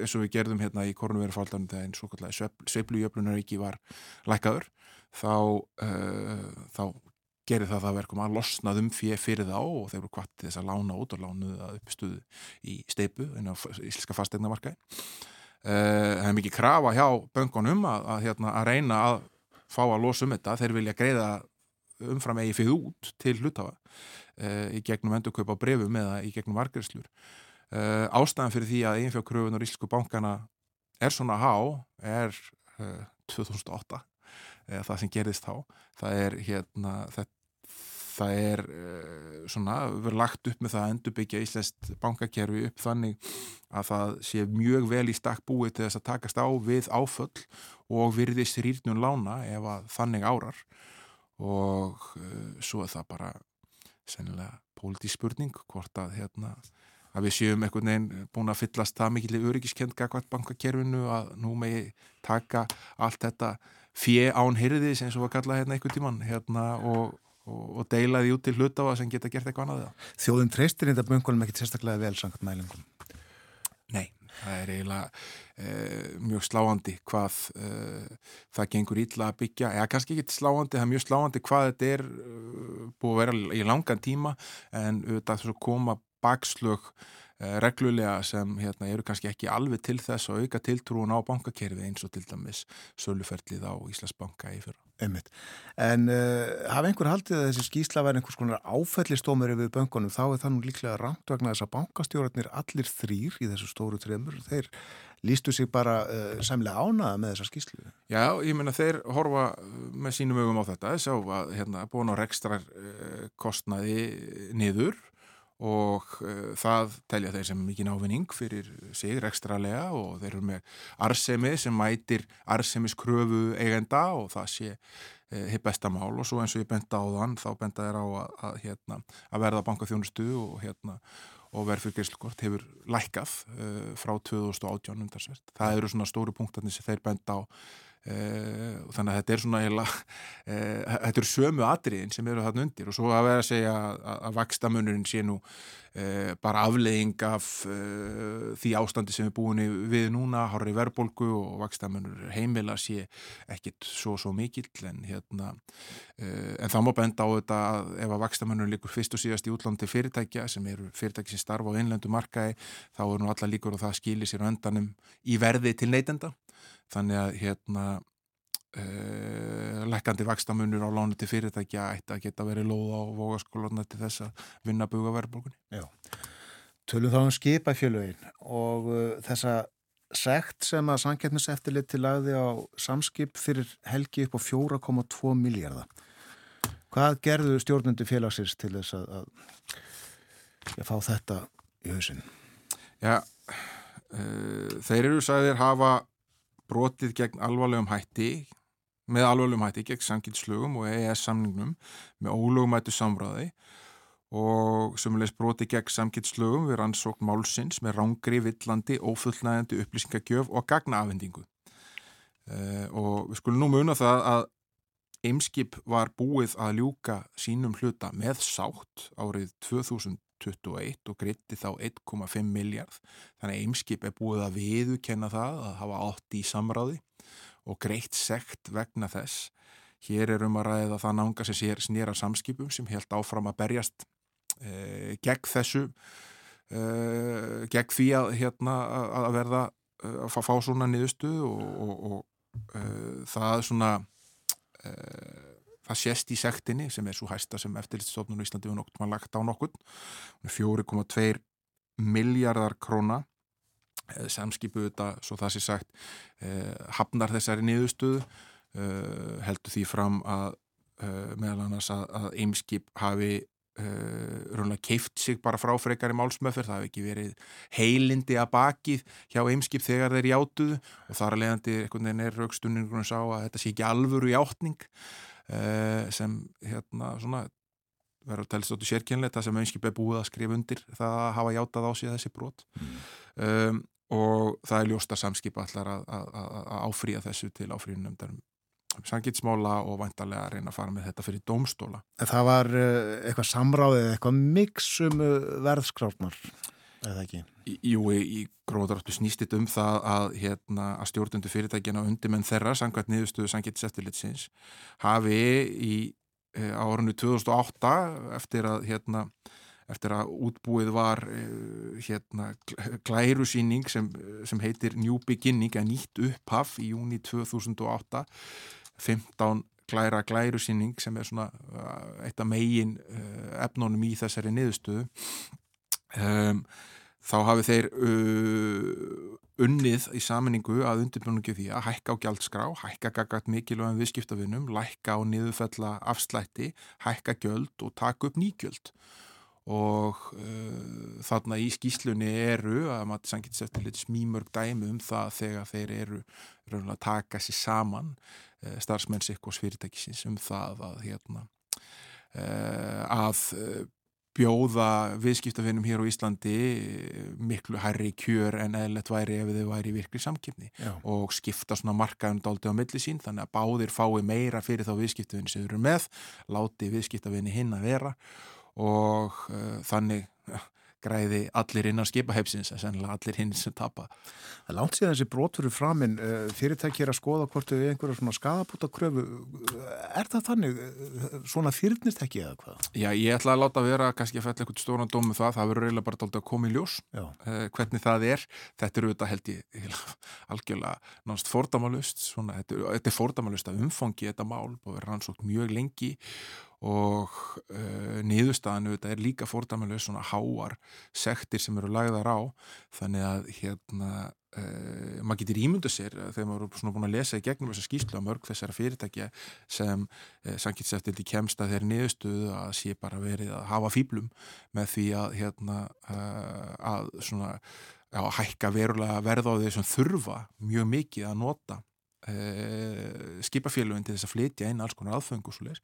eins og við gerðum hérna í korunverufaldan þegar einn svo kallega sveiplujöflunaríki var lækkaður þá, uh, þá gerir það það verkum að losnaðum fyrir þá og þeir eru kvattið þess að lána út og lánuðu það uppstuðu í steipu en á íslenska fastegnamarkaði. Uh, það er mikið krafa hjá böngunum að, að, hérna, að reyna að fá að losa um þetta. Þeir vilja greiða umfram eigi fyrir út til hlutafa uh, í gegnum endurkaup á brefum eða í gegnum vargreslur. Uh, ástæðan fyrir því að einfjárkröfunar íslensku bankana er svona há er 2008 eða það sem gerist þá það er hérna það, það er uh, svona verið lagt upp með það að endurbyggja Íslands bankakerfi upp þannig að það sé mjög vel í stakk búið til þess að takast á við áföll og virðist rýrnum lána ef að þannig árar. Og uh, svo er það bara sennilega pólitísk spurning hvort að hérna að við séum einhvern veginn búin að fyllast það mikilvæg öryggiskend gagvat bankakerfinu að nú megi taka allt þetta fjö án hyrðis eins og að kalla hérna einhvern tíman hérna og, og, og deila því út til að sem geta gert eitthvað annað Þjóðin treystir þetta böngunum ekkert sérstaklega vel sangat mælingum. Nei, það er eiginlega e, mjög sláandi hvað e, það gengur ítla að byggja, eða kannski ekki sláandi, það er mjög sláandi hvað þetta er e, búið að vera í langan tíma en auðvitað þess að koma bakslög reglulega sem hérna, eru kannski ekki alveg til þess að auka tiltrúin á bankakerfið eins og til dæmis söluferlið á Íslandsbanka í fyrra. Einmitt. En uh, hafa einhver haldið að þessi skýsla væri einhvers konar áfællistómur yfir böngunum, þá er það nú líklega rámt vegna þess að bankastjórnarnir allir þrýr í þessu stóru tremur, þeir lístu sig bara uh, samlega ánaða með þessa skýslu. Já, ég menna þeir horfa með sínum ögum á þetta, þess að hérna, búin á rekstrar uh, kostnaði niður og uh, það telja þeir sem mikið návinning fyrir sig rekstralega og þeir eru með arsemi sem mætir arsemiskröfu eigenda og það sé uh, hitt bestamál og svo eins og ég benda á þann þá benda þeir á að, að, hérna, að verða bankaþjónustu og, hérna, og verð fyrir greiðslukort hefur lækkað uh, frá 2018 undarsvert. Það eru svona stóru punktarnir sem þeir benda á þannig að þetta er svona heila, *laughs* uh, þetta eru sömu atriðin sem eru þarna undir. Og svo að vera að segja að, að vakstamunurinn sé nú uh, bara aflegging af því ástandi sem er búin við núna, horri verbolgu og vakstamunur heimila sé ekkit svo svo mikill. En hérna en það má benda á þetta að ef að vakstamunur líkur fyrst og síðast í útlandi fyrirtækja sem eru fyrirtæki sem starfa á einlöndu markaði þá er nú alla líkur og það skilir sér öndanum í verði til neytenda þannig að hérna uh, lekkandi vakstamunur á lánu til fyrirtækja ætti að geta verið lóð á vogaskóluna til þess að vinna buga verðbólkunni. Já, tölum þá um skipafjölögin og uh, þessa sekt sem að sangetniseftillit til lagði á samskip fyrir helgi upp á 4,2 miljardar. Hvað gerðu stjórnundi félagsins til þess að, að, að fá þetta í hausin? Já, uh, þeir eru sagðir hafa brotið gegn alvarlegum hætti með alvarlegum hætti gegn samkynslugum og EES samningnum með ólögumættu samræði og sömulegis brotið gegn samkynslugum við rannsókn málsins með rángri, villandi, ófullnægandi upplýsingagjöf og gagnaafhendingu. Uh, og við skulum nú muna það að Eimskip var búið að ljúka sínum hluta með sátt árið 2021 og gritti þá 1,5 miljard. Þannig að Eimskip er búið að viðukenna það að hafa átt í samráði og greitt sekt vegna þess. Hér er um að ræða það nánga sem sér snýra samskipum sem held áfram að berjast eh, gegn þessu, eh, gegn því að, hérna, að verða að fá svona niðurstu og, og, og eh, það er svona það sést í sektinni sem er svo hæsta sem eftirlitstofnun í Íslandi við nokkur maður lagt á nokkur 4,2 miljardar króna. Samskipu þetta, svo það sé sagt eh, hafnar þessari niðurstöðu eh, heldur því fram að eh, meðal annars að, að eimskip hafi raunlega keift sig bara frá frekar í málsmöfur, það hefði ekki verið heilindi að bakið hjá eimskip þegar þeir játuðu og þar að leiðandi er raukstunningunum sá að þetta sé ekki alvöru játning sem hérna svona verður að telast áttu sérkjönlega það sem eimskip er búið að skrifa undir það að hafa játað á sig þessi brot mm. um, og það er ljósta samskip allar að, að, að áfrýja þessu til áfrýjunumdarum sangitsmála og vantarlega að reyna að fara með þetta fyrir domstóla. Það var eitthvað samráðið, eitthvað mixum verðskrátnar, eða ekki? Jú, í, gróðaráttu snýstit um það að, hérna, að stjórnundu fyrirtækina undir menn þeirra, sangvært niðurstöðu sangitseftilitsins, hafi í árunni 2008 eftir að hérna eftir að útbúið var hérna glærusýning sem, sem heitir New Beginning að nýtt upphaf í júni 2008 15 glæra glærusýning sem er svona uh, eitt af megin uh, efnónum í þessari niðurstöðu um, þá hafi þeir uh, unnið í saminningu að undirbjörnungi því að hækka á gjaldskrá, hækka gaggart mikilvægum viðskiptavinnum, lækka á niðurfella afslætti, hækka gjöld og taka upp nýgjöld. Og uh, þarna í skýslunni eru að maður sangið sér til smímörg dæmi um það þegar þeir eru að taka sér saman uh, starfsmenn sikkos fyrirtækisins um það að hérna uh, að bjóða viðskiptafinnum hér á Íslandi miklu hærri kjör en eðlert væri ef þau væri virkli samkipni Já. og skipta svona markaðum dálti á milli sín þannig að báðir fái meira fyrir þá viðskiptafinni sem eru með, láti viðskiptafinni hinn að vera og uh, þannig græði allir innan skipahepsins en sennilega allir hinn sem tapa. Það langt síðan þessi brotur framinn fyrirtæki er að skoða hvort þau einhverja svona skadabúta kröfu er það þannig svona fyrnist ekki eða hvað? Já, ég ætla að láta vera kannski að fælla eitthvað stóran dómu það, það verður eiginlega bara að koma í ljós uh, hvernig það er, þetta eru þetta held ég *laughs* algjörlega náttúrulega fórdamalust, svona, þetta, þetta er fórdamalust að umfangi þetta mál og verður rannsókt mjög lengi og uh, niðurstaðanu þetta er líka fórdamalust svona háar sektir sem eru lagðar á. Þannig að hérna uh, maður getur ímyndu sér þegar maður er svona búin að lesa í gegnum þessa skýslu að mörg þessara fyrirtækja sem uh, samkynnseftildi kemst að þeir niðurstuðu að sé bara verið að hafa fýblum með því að hérna að svona að hækka verulega verð á þeir sem þurfa mjög mikið að nota Uh, skipafélugin til þess að flytja inn alls konar aðfengu uh,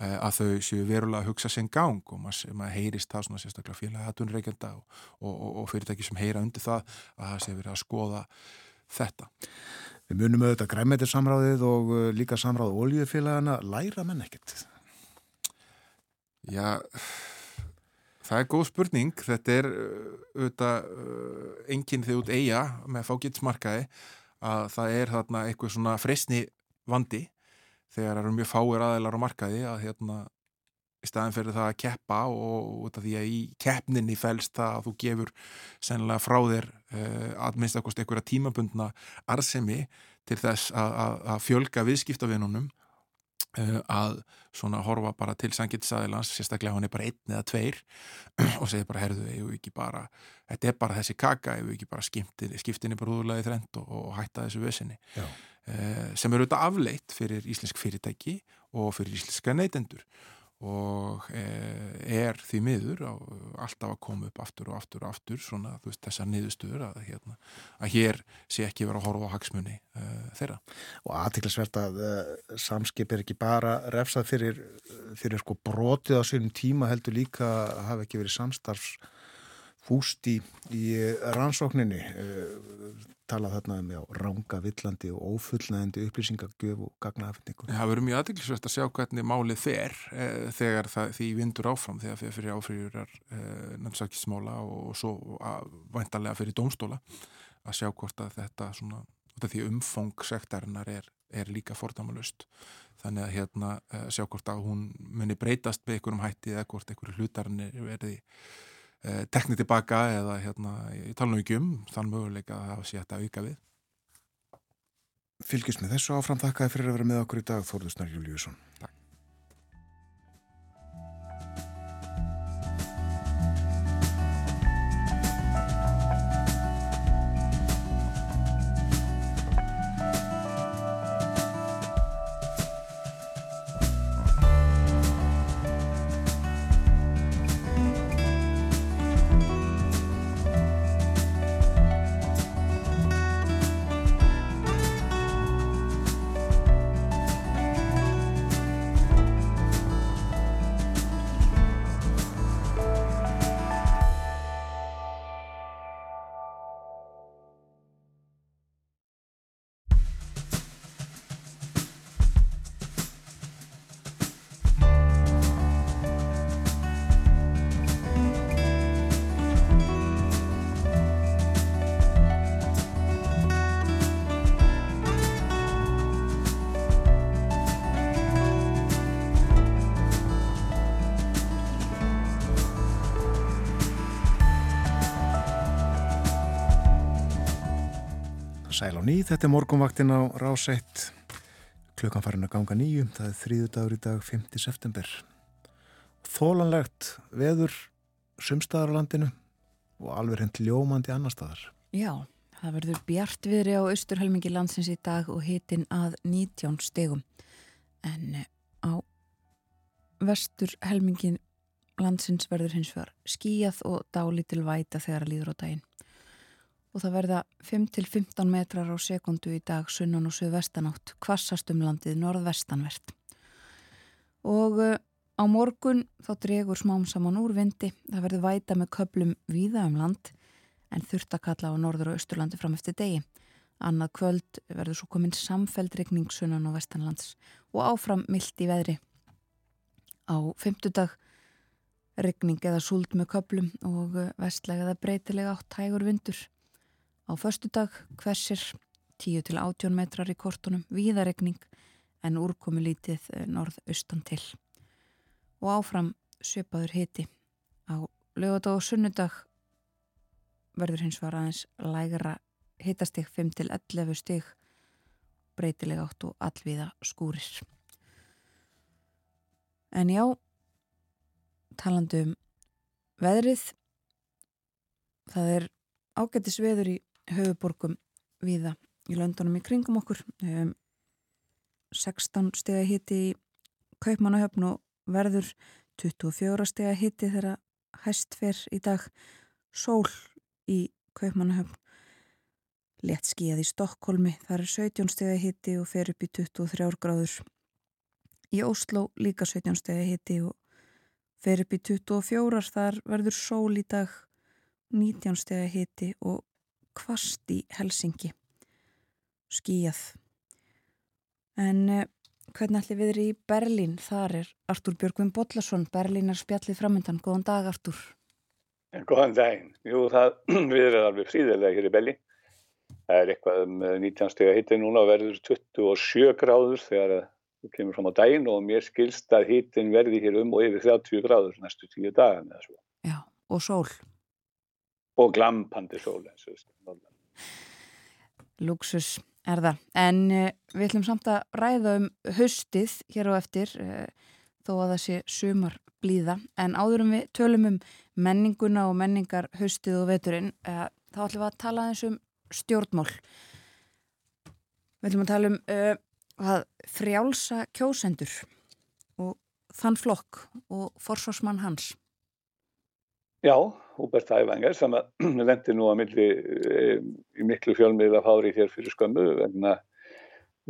að þau séu verulega að hugsa sinn gang og maður, maður heyrist það svona sérstaklega félagi aðtunreikenda og, og, og, og fyrirtæki sem heyra undir það að það sé verið að skoða þetta. Við munum auðvitað græmættir samráðið og uh, líka samráð oljufélagana, læra menn ekkert? Já, *sighs* það er góð spurning, þetta er auðvitað enginn þegar út eiga með fágitsmarkaði að það er þarna eitthvað svona freysni vandi þegar eru mjög fáir aðeinar á markaði að hérna í staðin fyrir það að keppa og af því að í keppninni fælst það að þú gefur sennilega frá þér uh, að minnst einhverja tímabundna arsemi til þess að, fjölga viðskiptavinnunum að svona horfa bara til sangitisæðilans, sérstaklega hann er bara einn eða tveir *clears throat* og segir bara herðu, ég vil ekki bara þetta er bara þessi kaka, ég vil ekki bara skiptinni, úrlega í þrend og, og hætta þessu vesinni uh, sem eru auðvitað afleitt fyrir íslensk fyrirtæki og fyrir íslenska neytendur og er því miður alltaf að koma upp aftur og aftur og aftur svona veist, þessar niðurstöður að, hérna, að hér sé ekki verið að horfa á hagsmunni uh, þeirra. Og aðtiklisvert að uh, samskip er ekki bara refsað fyrir, fyrir sko brotið á sínum tíma heldur líka hafa ekki verið samstarfs fúst í, rannsókninni uh, talað þarna um já, ranga, villandi og ófullnæðandi upplýsingagjöf og gagnaafendingu. Það verður mjög aðdeklisvægt að sjá hvernig málið fer e, þegar það, því vindur áfram þegar fyrir, áfriðurar e, nefnsakismála og svo vantarlega fyrir dómstóla að sjá hvort að þetta svona, því umfang sektarinnar er, er líka fordamalust. Þannig að hérna e, sjá hvort að hún muni breytast með einhverjum hætti eða hvort einhverju hlutarnir verði teknið tilbaka eða hérna, ég tala nú ekki um þann möguleika að hafa sér þetta auka við. Fylgjast með þessu áfram þakkaði fyrir að vera með okkur í dag Þórður Snar Júliusson. Sæl á ný, þetta er morgunvaktin á rás 1 klukkan farin að ganga nýju það er þrýðu dagur í dag 5. september. Þólanlegt veður sumstaðar á landinu og alveg hendt ljómandi annar staðar. Já, það verður bjart viðri á austurhelmingi landsins í dag og hitin að 19 stegum en á vesturhelmingin landsins verður hins vegar skíjað og dálítil væta þegar að líður á daginn og það verða 5-15 metrar á sekundu í dag sunnan og suðvestanátt, kvassast um landið norðvestanvert. Og uh, Á morgun þá dregur smám saman úr vindi, það verður væta með köplum víða um land en þurftakalla á norður og austurlandi fram eftir degi. Annað kvöld verður svo komin samfeldregning sunnan og vestanlands og áfram mildt í veðri. Á fymtudag regning eða súld með köplum og vestlega eða breytilega átt tægur vindur. Á förstudag hversir 10-18 metrar í kortunum víðaregning en úrkomi lítið norð-austan til og áfram sjöpaður hiti. Á lögadag og sunnudag verður hins var aðeins lægra hitastig 5-11 stig breytilega átt og allviða skúrir. En já, talandu um veðrið, það er ágættis veður í höfuborgum viða í löndunum í kringum okkur. Um, 16 steg að hitti í Kaupmannahöfn og verður 24 steg að hitti þegar hæst fer í dag sól í Kaupmannahöfn létt skíðað í Stokkólmi þar er 17 steg að hitti og fer upp í 23 gráður í Ósló líka 17 steg að hitti og fer upp í 24 þar verður sól í dag 19 steg að hitti og kvast í Helsingi skíjað en eh, hvernig ætli við erum í Berlín? Þar er Artúr Björgvin Bodlason Berlínar spjallið framöndan, góðan dag Artúr. Góðan daginn, jú það *clears throat* við erum alveg fríðilega hér í Berlín. Það er eitthvað um 19 steg að hitti núna verður 27 gráður þegar það kemur fram á daginn og mér skilst að hittin verði hér um og yfir 30 gráður næstu tíu dagan Já, og sól og glampandi sól Luxus er það, en uh, við ætlum samt að ræða um höstið hér á eftir uh, þó að það sé sumar blíða, en áðurum við tölum um menninguna og menningar höstið og veturinn, uh, þá ætlum við að tala eins um stjórnmál. Við ætlum að tala um að frjálsa kjósendur og þann flokk og forsvarsmann hans Já, Húbert Ævanger sem *clears throat* lendi nú að milli e, í miklu fjölmiðla fári hér fyrir skömmu vegna,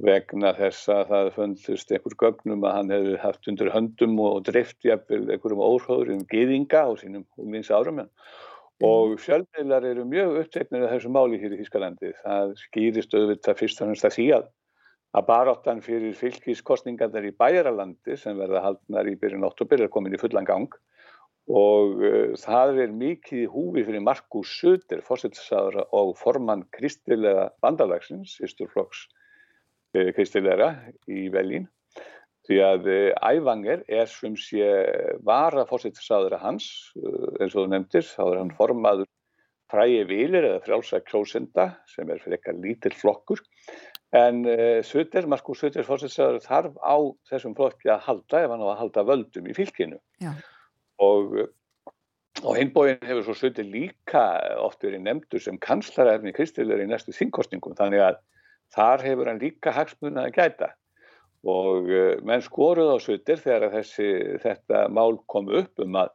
vegna þess að það fundust einhver gögnum að hann hefði haft undir höndum og dreift einhverjum óhóður um geðinga á sínum umlins árum og mm. fjölmiðlar eru mjög uppteknir af þessu máli hér í Þískalandi. Það skýrist auðvitað fyrst og hannst að því að að baráttan fyrir fylgiskostningar í bæjaralandi sem verða haldnar í byrjun 8. er komin í fullan gang og uh, það er mikið húfi fyrir Markus Söder, fórsettisáður og formann kristilega bandalagsins, Ísturflokks uh, kristilega í Velín því að uh, Ævanger er sem sé vara fórsettisáður hans, eins og þú nefndir. Þá er hann formaður frægi vilir eða frjálsa kjósenda sem er fyrir eitthvað lítill flokkur. En Söder, Markus Söder fórsettisáður þarf á þessum flokki að halda ef hann á að halda völdum í fylkinu. Já og á hinbóin hefur svo Söti líka oft verið nefndur sem kanslarærni kristilegur í næstu þingkostningum þannig að þar hefur hann líka hagsmunna að gæta. Og uh, menn skoruð á Sötir þegar þessi, þetta mál kom upp um að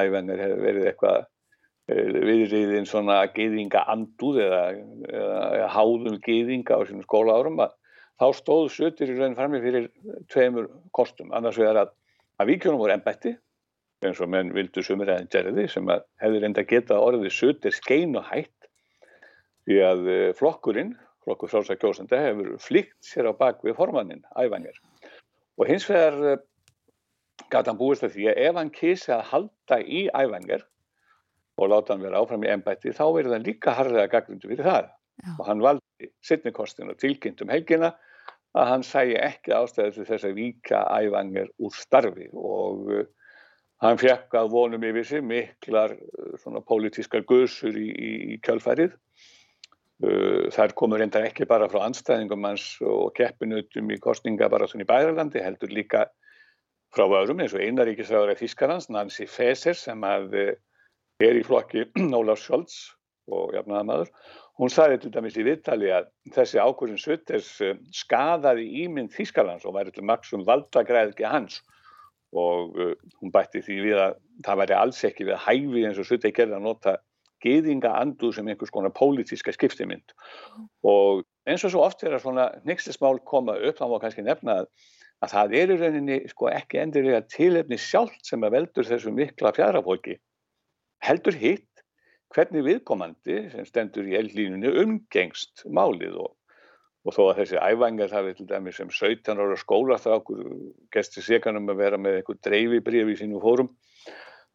æfennir hefur verið eitthvað uh, viðriðin svona geyðinga anduð eða, eða háðum geyðinga á sínum skóla árum að þá stóð Sötir í raun frammi fyrir tveimur kostum. Annars vegar að, að vikjónum voru ennbætti eins og menn vildu sumir aðeins gerði sem að hefði reynda geta orðið sutir skein og hætt. Því að eh, flokkurinn, flokkur frálsa kjósenda hefur flíkt sér á bak við formannin, æfanjar og hins vegar eh, gæti hann búist að því að ef hann kísi að halda í æfanjar og láta hann vera áfram í ennbætti þá verður hann líka harðið að gagnundu fyrir það. Já. og hann valdi sittnikostin og tilkynnt um helgina að hann sæi ekki ástæði til þess að vika æfanjar úr starfi og eh, Hann fekk að vonum yfir sig miklar eh, svona pólitískar guðsur í, í, í kjálfærið. Eh, þær komur reyndar ekki bara frá anstæðingum hans og keppinutum í kostninga bara svona í Bæralandi, heldur líka frá öðrum eins og einaríkisræður af Þískarlands, Nancy Faeser sem er í flokki *clears throat* Ólaf Scholz og jafnaðamadur. Hún sagði til dæmis í viðtali að þessi ákvörðin Sutters eh, skadaði ímynd Þískarlands og væri til maksum valdagræðki hans og uh, hún bætti því við að það væri alls ekki við að hæfi eins og Suttei gerði að nota geðinga anduð sem einhvers konar pólitíska skiptimynd og eins og svo oft er að svona nýkstismál koma upp, þá má kannski nefna að, að það er í rauninni sko ekki endurlega tilefni sjálft sem að veldur þessu mikla fjadrafólki. Heldur hitt hvernig viðkomandi sem stendur í eldlínunni umgengst málið og, og þó að þessi æfangar það við til dæmi sem 17 ára skólastrákur gesti seganum að vera með einhver dreifibrif í sínu fórum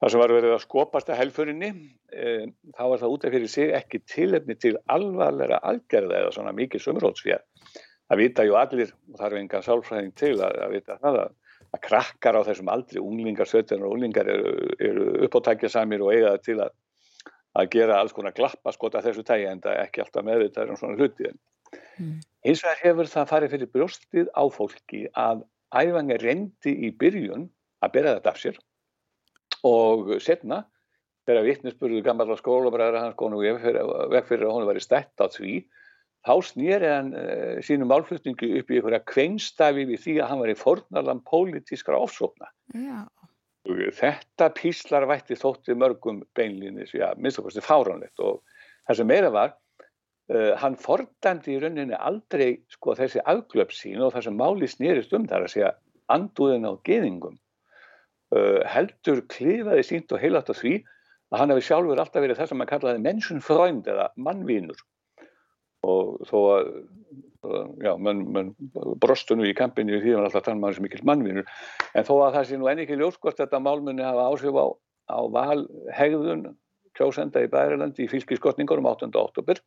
þar sem var verið að skopast að helfurinni e, þá var það út af fyrir sig ekki tilefni til alvarlega algerða eða svona mikið sumrótsfjær það vita ju allir og það er enga sálfræðing til að, að vita það að, að krakkar á þessum aldri unglingar, 17 og unglingar eru, eru uppáttækja samir og eiga til að að gera alls konar glappa skota þessu tægi en það er ekki alltaf meðvitað um svona hluti. Mm. Hins vegar hefur það farið fyrir brjóstið á fólki að æfangi reyndi í byrjun að bera þetta af sér og setna þegar vittnesburðu gammal á skólabræðar hans konu veg fyrir að hún var í stætt á því þá snýri hann uh, sínum málflutningu upp í einhverja kveinstafi við því að hann var í fornalan pólitískra ofsókna. Já. Þetta píslarvætti þótti mörgum beinlýnis, já, minnst okkurstu fáránlegt og það sem meira var, uh, hann fordæmdi í rauninni aldrei sko þessi afglöpsín og það sem máli snýrist um þar að segja andúðin á geðingum. Uh, heldur klifaði sínt og heilat á því að hann hefði sjálfur alltaf verið það sem hann kallaði mennsunfrönd eða mannvínur og þó að já, menn, menn brostu nú í kampinu því að hann alltaf tann maður sem mikill mannvinur en þó að það sé nú enn ekki ljóskort þetta málmunni hafa áhrif á, á valhegðun kjósenda í Bærilandi í fylgiskotningur um 8. oktober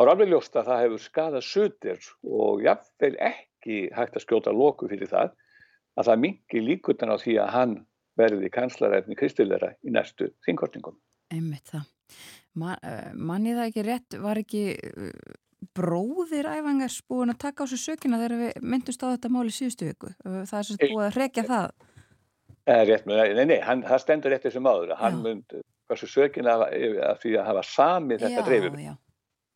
þá er alveg ljóst að það hefur skadað sutir og jáfnveil ekki hægt að skjóta loku fyrir það að það mingi líkutan á því að hann verði kanslaræfni kristilera í næstu þingkortingum. Einmitt það. Man, uh, manni það ekki rétt, var ekki uh, bróðir æfangars búin að taka á sig sökina þegar við myndust á þetta máli síðustu viku? Uh, það er svo búið að rekja það. Það er rétt, nei, nei, hann, það stendur rétt þessum áður. Hann myndi hversu sökina að því að hafa samið þetta dreifum.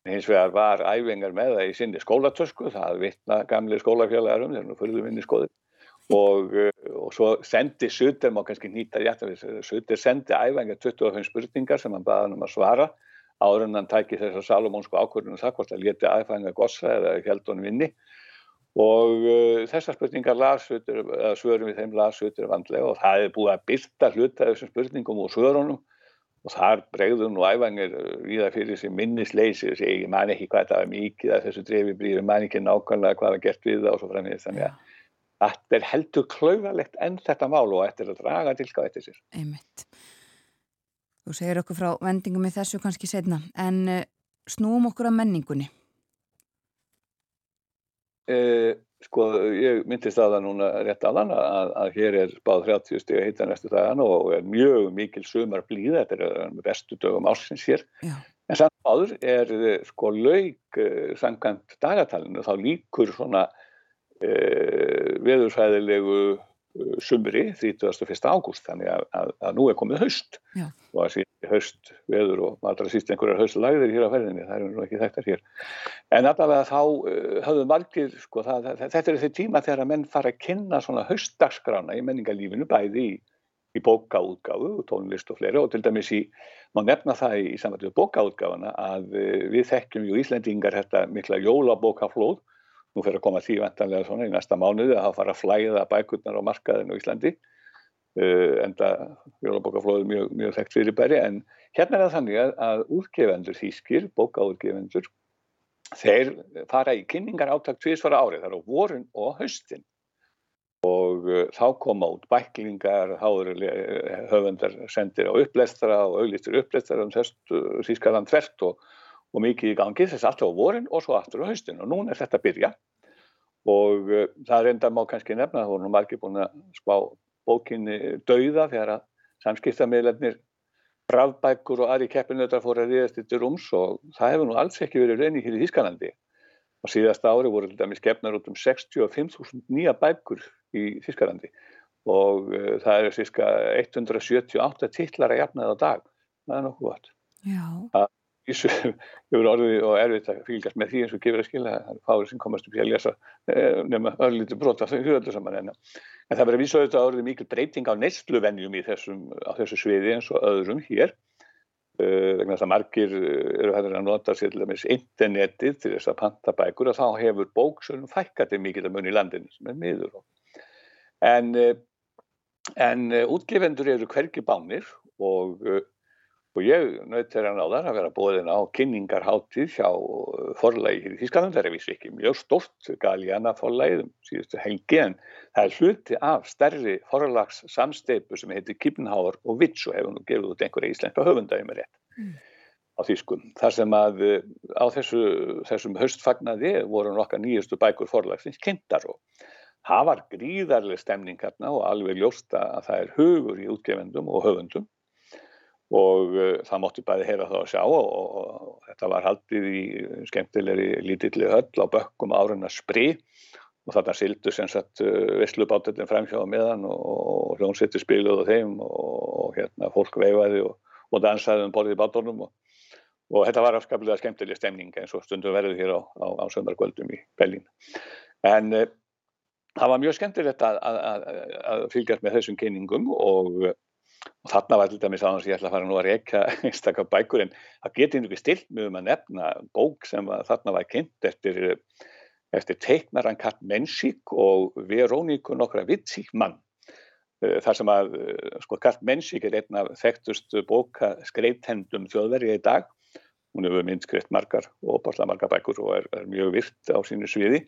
Hins vegar var æfingar með það í sinni skólatösku, það vittna gamli skólafélagarum, þegar nú fyrðum inn í skoðin og, og svo sendi Sutter, má kannski nýta rétt Sutter sendi æfengar 25 spurningar sem hann baði hann um að svara áður en hann tæki þess að Salomónsku ákvörðunum það hvort að leti æfengar gossa eða held honum vinni og uh, þessar spurningar lasutur, svörum við þeim lasutur vandlega og það hefði búið að byrta hluta þessum spurningum úr svörunum og þar bregðum nú æfangir við það fyrir þessi minnisleysi og segi ég man ekki hvað þetta var mikið að þessu drefi brífi, man ekki nákvæmlega hvað var gert við það og svo framins þannig að Þetta er heldur klauðalegt enn þetta mál og þetta er að draga tilkáð eftir sér. Einmitt. Þú segir okkur frá vendingum í þessu kannski setna, en uh, snúum okkur að menningunni. Uh, sko, ég myndist að það núna rétt aðan að, að hér er báð 30 steg að hitta næstu dagana og er mjög mikil sumar blíða, þetta er bestu dögum ásins hér. Já. En samt áður er sko laug uh, sangant dagatalinu, þá líkur svona Eh, veðursæðilegu eh, sumri 31. ágúst þannig að, að, að nú er komið haust Já. og að síðan haust veður og allra síst einhverjar haustlagðir hér á ferðinni það er nú ekki þekktar hér. En allavega þá uh, höfðu margir sko, það, þetta er þessi tíma þegar að menn fara að kynna svona haustdagskrána í menningarlífinu bæði í, í bókaútgáfu og tónlist og fleiri og til dæmis í, má nefna það í, samvættu bókaútgáfuna að uh, við þekkjum ju Íslandingar þetta mikla jólabókaflóð. Nú fyrir að koma því vantanlega svona í næsta mánuði að það fara að flæða bækurnar á markaðinu Íslandi uh, en það jólabókaflóður mjög, mjög þekkt fyrir bæri en hérna er það þannig að, að útgefendur þýskir, bókaútgefendur þeir fara í kynningar áttak tviðsvara árið þar á vorun og haustin. Og uh, þá koma út bæklingar, þá eru höfundar sendir á upplæstra og auðlistur upplæstra um þýskaland tvert og og mikið í gangi þess aftur á vorin og svo aftur á haustin. Og núna er þetta að byrja og uh, það reynda má kannski nefna þú erum margir búin að spá bókinni dauða þegar að samskiptamiðlefnir brafbækur og aðri keppinöðar fór að ríðast yttir rúms og það hefur nú alls ekki verið reyni hér í Þískanandi og síðasta ári voru til dæmis keppnar út um 65.000 nýja bækur í Þískanandi og uh, það eru síska 178 titlar að jafna það á dag. Það er nokkuð gott. Já vísu *laughs* hefur orðið og erfitt að fylgjast með því eins og gefur að skilja það er fáið sem komast upp í að lesa eh, nema örlítið brota þau öllu saman en, en það verður vísu auðvitað orðið mikil breyting á neistluvenjum í þessum, á þessu sviði eins og öðrum hér uh, vegna þess að margir eru hættir að nota sér til dæmis internetið til þess að panta bækur og þá hefur bóksunum fækkati mikið að mun í landinu sem er miður. En, en útgefendur eru hvergi bánir og Og ég naut þeirra náðar að vera bóðin á kynningarháttíð hjá uh, forlægi í Þískland, það er vissi ekki mjög stort Galíana forlægið um síðustu helgi en það er hluti af stærri forlags samsteipu sem heitir Kippenhauer og Vits og hefur nú gefið út einhverja íslenska höfundægi með rétt mm. á Þískum. Þar sem að uh, á þessu, þessum höstfagnaði voru nokkar nýjustu bækur forlagsins kynntar og það var gríðarlega stemning hérna og alveg ljósta að það er hugur í útgefendum og höfundum og uh, það mótti bæði heyra það að sjá og, og, og þetta var haldið í skemmtilegri lítilli höll á bökkum árunna spri og þarna sildu sem sagt uh, visslubátöldin framhjáða meðan og, og hljónsettir spiluðu þeim og hérna fólk veifaði og dansaði um borðið í bátornum og þetta var afskaplega skemmtileg stemning eins og stundum verður hér á, á, á sömmarkvöldum í Bellín en uh, það var mjög skemmtilegt að, að, að, að fylgjast með þessum kynningum og og þarna var til dæmis að ég ætla að fara nú að reyka *laughs* einstakar bækur en það geti einhverju stilt mjög um að nefna bók sem þarna var kynnt eftir, eftir teiknaran Kat Mensík og Veróníku nokkra Vitsíkmann eh, þar sem að eh, sko, Kat Mensík er einn af þekktust bóka skreitthendum þjóðverið í dag. Hún hefur minnskreitt margar og bortla margar bækur og er, er mjög virt á sínu sviði.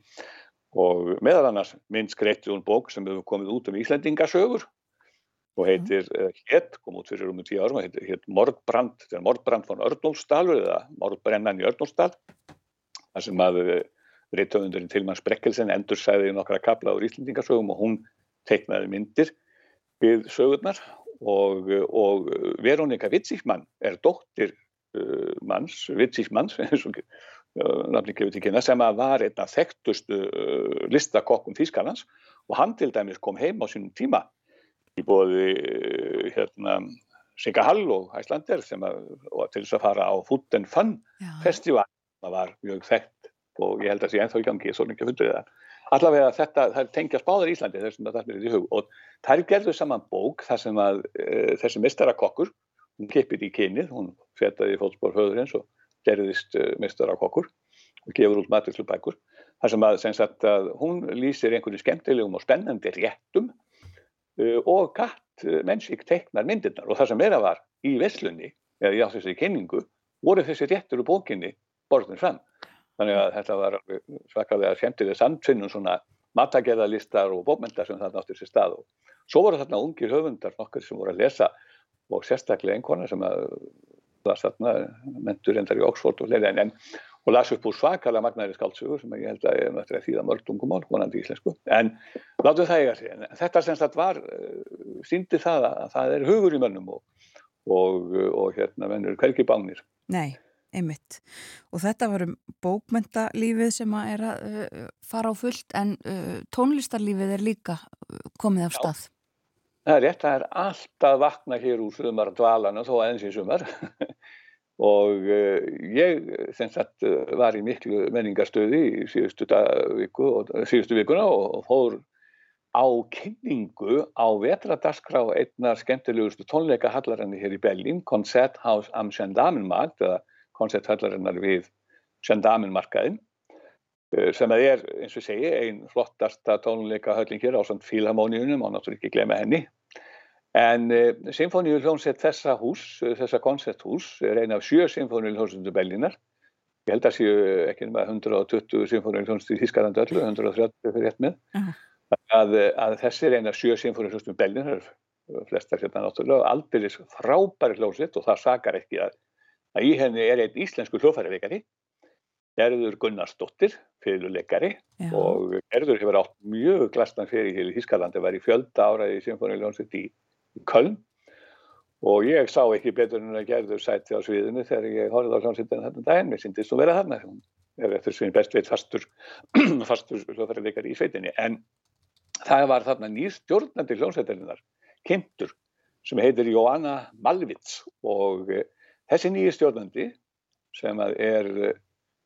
Og meðal annars minnskreitt hún bók sem hefur komið út um Íslandingasögur og heitir, eða hétt, kom út fyrir um tíu árum, heitir hétt Mordbrand, þetta er Mordbrand von Örnólfsdalur eða Mordbrennan í Örnólfsdal, þar sem að eh, reytöfundurinn Tilman Sprekkelsen endur sæði nokkra kapla úr Íslandingasögum og hún teiknaði myndir við sögurnar og, og Veronika Vitsíkmann er dóttir uh, manns, Vitsíkmanns, *laughs* sem að var einn af þekktustu uh, listakokkum Þýskanans og hann til dæmis kom heim á sínum tíma í bóði eh, hérna, Sigga Hall og Æslander sem að, til þess að fara á Food and Fun Já. festival það var mjög þekkt og ég held að það sé ennþá í gangi, ég svo mikið fundur það allavega þetta, það tengja spáður í Íslandi þessum að það er í hug og það er gerðuð saman bók þar sem að e, þessi mistarakokkur, hún kipið í kynið hún fetaði fótspór höður eins og gerðist e, mistarakokkur og gefur út maturslubækur þar sem að, sem sagt, að hún lýsir einhverju skemmtilegum og spennandi réttum og gatt uh, mennsík teiknar myndirnar. Og það sem meira var í Veslunni eða í áttu þessi kynningu voru þessi réttur úr bókinni borðin fram. Þannig að þetta var svakalega skemmtilega samtvinnum svona matagerðalistar og bókmyndar sem það náttur sér stað. Og svo voru þarna ungir höfundar nokkur sem voru að lesa og sérstaklega einhverna sem að það þarna mentur endar í Oxford og leila en og las upp úr svakalega magnaðri skáltsugur sem ég held að ég er náttúrulega því að mörg tungumál, vonandi íslensku, en látum það eiga sig. Þetta sem þetta var, eh, síndi það að það er hugur í mönnum og, og, og hérna vennur hverki bánir. Nei, einmitt. Og þetta var um bókmyndalífið sem að er að uh, fara á fullt, en uh, tónlistarlífið er líka komið af stað. Já. Það er rétt, það er alltaf vakna hér úr sumar dvalana, þó aðeins í sumar. *laughs* og uh, ég sagt, var í miklu menningarstöði í síðustu, viku, síðustu vikuna og, og fór á kynningu á vetradaskrá einnar skemmtilegustu tónleikahallarinni hér í Berlín, Konzerthaus am Gendarmenmarkt eða koncerthallarinnar við Gendarmenmarkaðin uh, sem að er, eins og segi, einn flottasta tónleikahöllin hér á Fílharmoníunum og náttúrulega ekki glema henni En uh, eh, Sinfoníuljónsett þessa hús, eh, þessa koncerthús, er eina af sjö Sinfoníuljónsett Bellinar. Ég held að séu ekki nema 120 Sinfoníuljónsett í Þískarlandi öllu, 130 fyrir rétt með. Uh -huh. að, að þessi er eina af sjö Sinfoníuljónsett Bellinar, flestar hérna náttúrulega, aldrei frábæri hljónsett og það sakar ekki að, að í henni er einn íslensku hljófærileikari, Erður Gunnarsdóttir, fyrirleikari og Erður hefur átt mjög glastan fyrir í Þískarlandi, var í fjölda áraði í Sinfoníuljónsett í Köln. Og ég sá ekki betur en að gerður sæti á sviðinu þegar ég horfði á hljómsveitin þarna daginn, mér syndist þú vera þarna er eftir svin best veit fastur *clears throat* fastur hljóðfærarleikar í sveitinni. En það var þarna nýr stjórnandi hljómsveitininnar, kynntur sem heitir Jóanna Malvits. Og eh, þessi nýji stjórnandi sem er eh,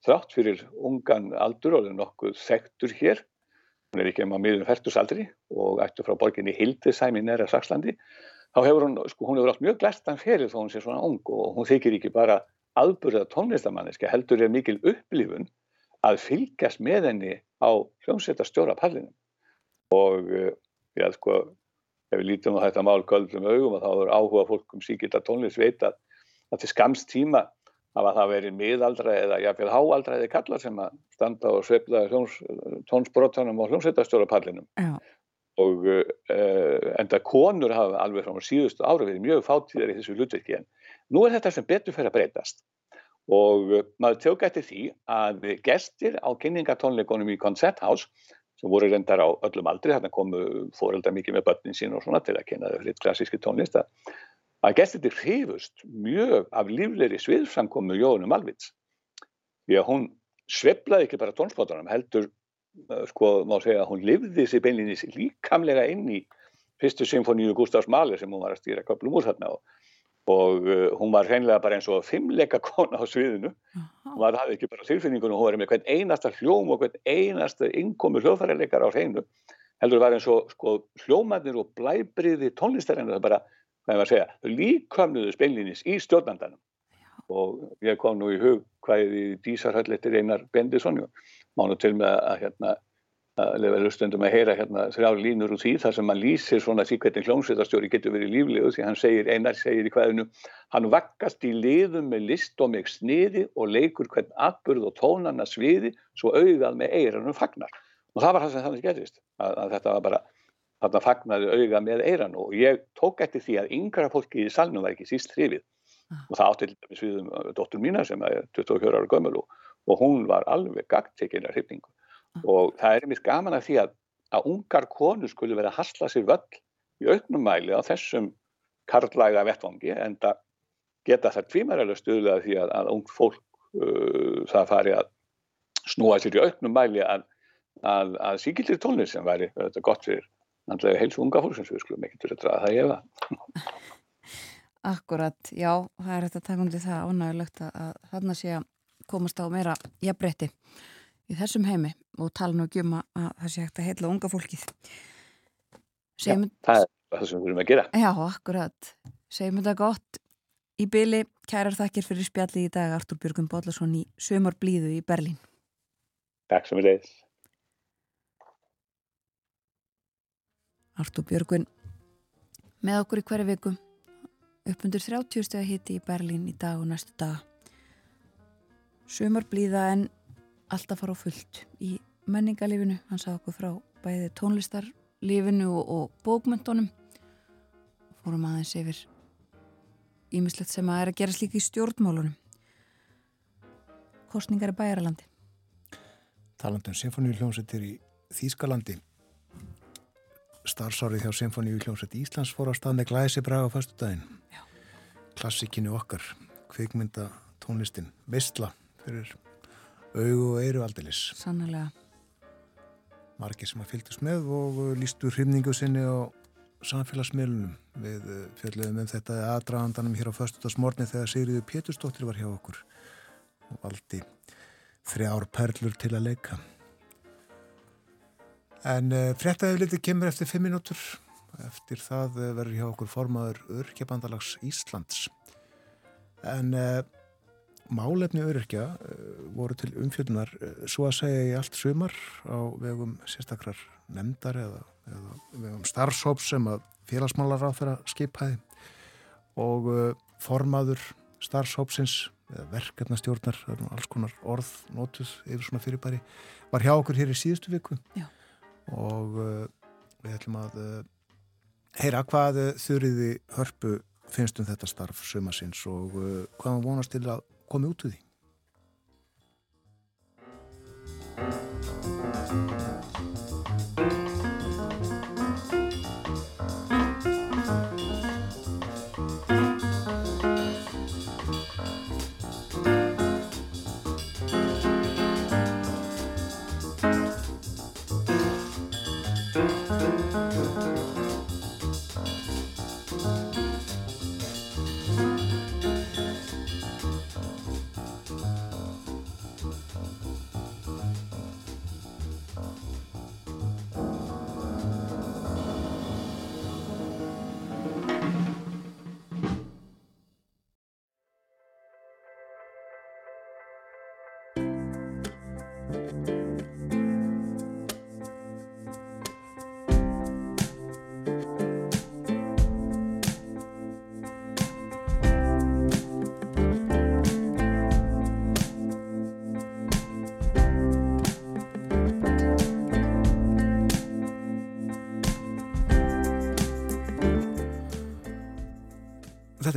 þrátt fyrir ungan aldur og er nokkuð þektur hér Hún er ekki um á miðun færtusaldri og ættu frá borginni Hildesheim í næra Sakslandi. þá hefur hún, sko, hún hefur átt mjög glæstan fyrir þó hún sé svona ung og hún þykir ekki bara aðburða tónlistamanniski, heldur er mikil upplifun að fylgjast með henni á hljómsveitastjóra pallinum og uh, já, sko, ef við lítum á þetta mál göldum augum og þá er áhuga fólk um síkilda tónlist veita að til skamst tíma hafa það verið miðaldra eða jáfnveil háaldra eða kallar sem að standa og svepla tónsbrotanum á hljómsveitastjóra pallinum. Já og uh, enda konur hafa alveg frá síðustu ára verið mjög fátíðar í þessu hlutverki en nú er þetta sem betur fyrir að breytast og uh, maður tjók eftir því að gestir á kynningatónleikonum í Concert House sem voru reyndar á öllum aldri, þarna komu fóreldar mikið með börnin sín og svona til að kynna þau fyrir klassíski tónlista að gestir til hrifust mjög af líflegri sviðsamkomu Jónum Alvits því að hún sveflaði ekki bara tónspótanum heldur Eh, sko má segja að hún livði sér beinlinis líkamlega inn í fyrstu symfóníu Gustafs Mahler sem hún var að stýra köplum úr þarna og, og uh, hún var hreinlega bara eins og fimmleika kona á sviðinu. Og það hafði ekki bara tilfinningunum, hún var með hvern einasta hljóm og hvern einasta innkomi hljóðfærarleikar á hreinu heldur var eins og sko, hljómanir og blæbriði tónlistarinn það bara, hvað ég var að segja, líkamluðu beinlinis í stjórnandanum. Og ég kom nú í hug hvaðið í dísarhöllettir einar Bendisson mánu til með að hérna að lefa hlustundum að heyra hérna þrjá línur úr því þar sem hann lýsir svona hvernig hljómsveitarstjóri getur verið líflegu því hann segir, einar segir í hvaðinu hann vakkast í liðum með list og með sniði og leikur hvern atbyrð og tónanna sviði svo auðað með eiranum fagnar. Og það var það sem þannig gerist að, að þetta var bara þarna fagnaði auðað með eiran og ég tók eftir því að yngra fólki í salnum var ekki síst hrifið ah. og það átti við um dóttur mína sem er 24 ára gömul og og hún var alveg gagdtekinn af hrifningu ah. og það er mér gaman að því að að ungar konu skulle vera að hasla sér völl í auknum mæli á þessum karlæga vettvangi en það geta það tvímæralega stuðlega því að, að ung fólk uh, það fari að snúa sér í auknum mæli að, að, að síkildir tónlist sem væri gott fyrir náttúrulega heilsu unga fólk sem við skulum ekki til að draða það ég hefa *laughs* Akkurat, já, það er þetta takundi það ánægulegt að þarna sé að komast á meira jafnbretti í þessum heimi og tala nú ekki um að það sé hægt að heila unga fólkið. Segjum... Já, það er það sem við viljum að gera. Já, akkurat. Segjum þetta gott. Í byli Kærar þakkir fyrir spjalli í dag Artur Björgun Bóllarsson í Sömar Blíðu í Berlín. Takk sem við leiðis Artur Björgun með okkur í hverju viku upp undir 30 steg að hitti í Berlín í dag og næstu dag Sumar blíða en alltaf fara á fullt í menningalífinu. Hann sagði okkur frá bæði tónlistarlífinu og, og bókmyndunum. Fórum aðeins yfir ímislegt sem að er að gera slíki í stjórnmálunum. Kostningar í bæjaralandi. Talandum Sinfoníu hljómsettir í Þýskalandi. Starfsárið hjá Sinfoníu hljómsett Íslands fór á stað með glæsi braga á fastu daginn. Klassikinu okkar, kveikmynda tónlistin, Vistla fyrir augu og eiru aldilis. Sannlega. Margir sem að fylgast með og lístu hrifningu sinni á samfélagsmiðlunum. Við fjöldum um þetta aðdragandanum hér á föstudagsmorni þegar Sigriður Pétursdóttir var hjá okkur og valdi þrjár perlur til að leika. En uh, frettæðið litið kemur eftir fimm minútur. Eftir það uh, verður hjá okkur formaður Örkjabandalags Íslands. En uh, Málefni öryrkja eh, voru til umfjöldunar eh, svo að segja í allt sumar á vegum sérstakrar nefndar eða, eða vegum starfsóps sem að félagsmálar á þeirra skiphæði og formaður starfsópsins eða verkefnastjórnar, er alls konar orð nótuð yfir svona fyrirbæri var hjá okkur hér í síðustu viku Já. Og uh, við ætlum að uh, heyra hvað þurriði hörpu finnst um þetta starf sumasins og hvað maður vonast til að komi út úr því.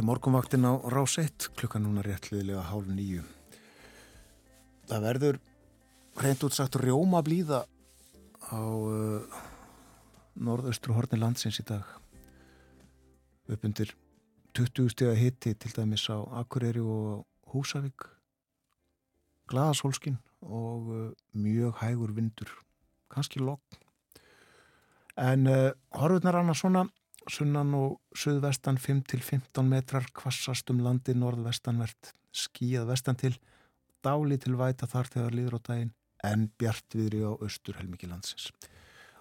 Er morgunvaktin á rás 1, klukkan núna réttliðilega hálf nýju. Það verður reynd útsagt rjóma blíða á uh, norðaustru horni landsins í dag. Uppundir 20 steg að hitti til dæmis á Akureyri og Húsavík, glaðasólskin og uh, mjög hægur vindur, kannski lokn. En uh, horfurnar annars svona sunnan og suðvestan 5-15 metrar kvassast um landi norðvestanvert, skíjað vestan til, dáli til væta þar þegar liður á daginn, en bjartviðri á austur helmiki landsins.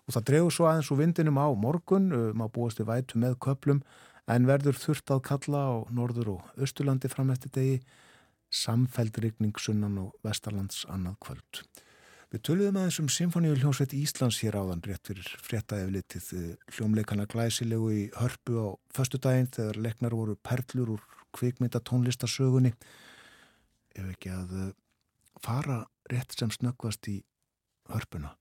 Og það dregur svo aðeins úr vindinum á morgun, má búast við vætu með köplum, en verður þurft að kalla á norður og austurlandi fram eftir degi, samfældrykning sunnan og vestarlands annað kvöld. Við töluðum aðeins um Sinfoníu hljómsveit Íslands hér áðan rétt fyrir fréttaeflitið hljómleikana glæsilegu í hörpu á förstu daginn þegar leknar voru perlur úr kvikmynda tónlistasögunni ef ekki að fara rétt sem snöggvast í hörpuna.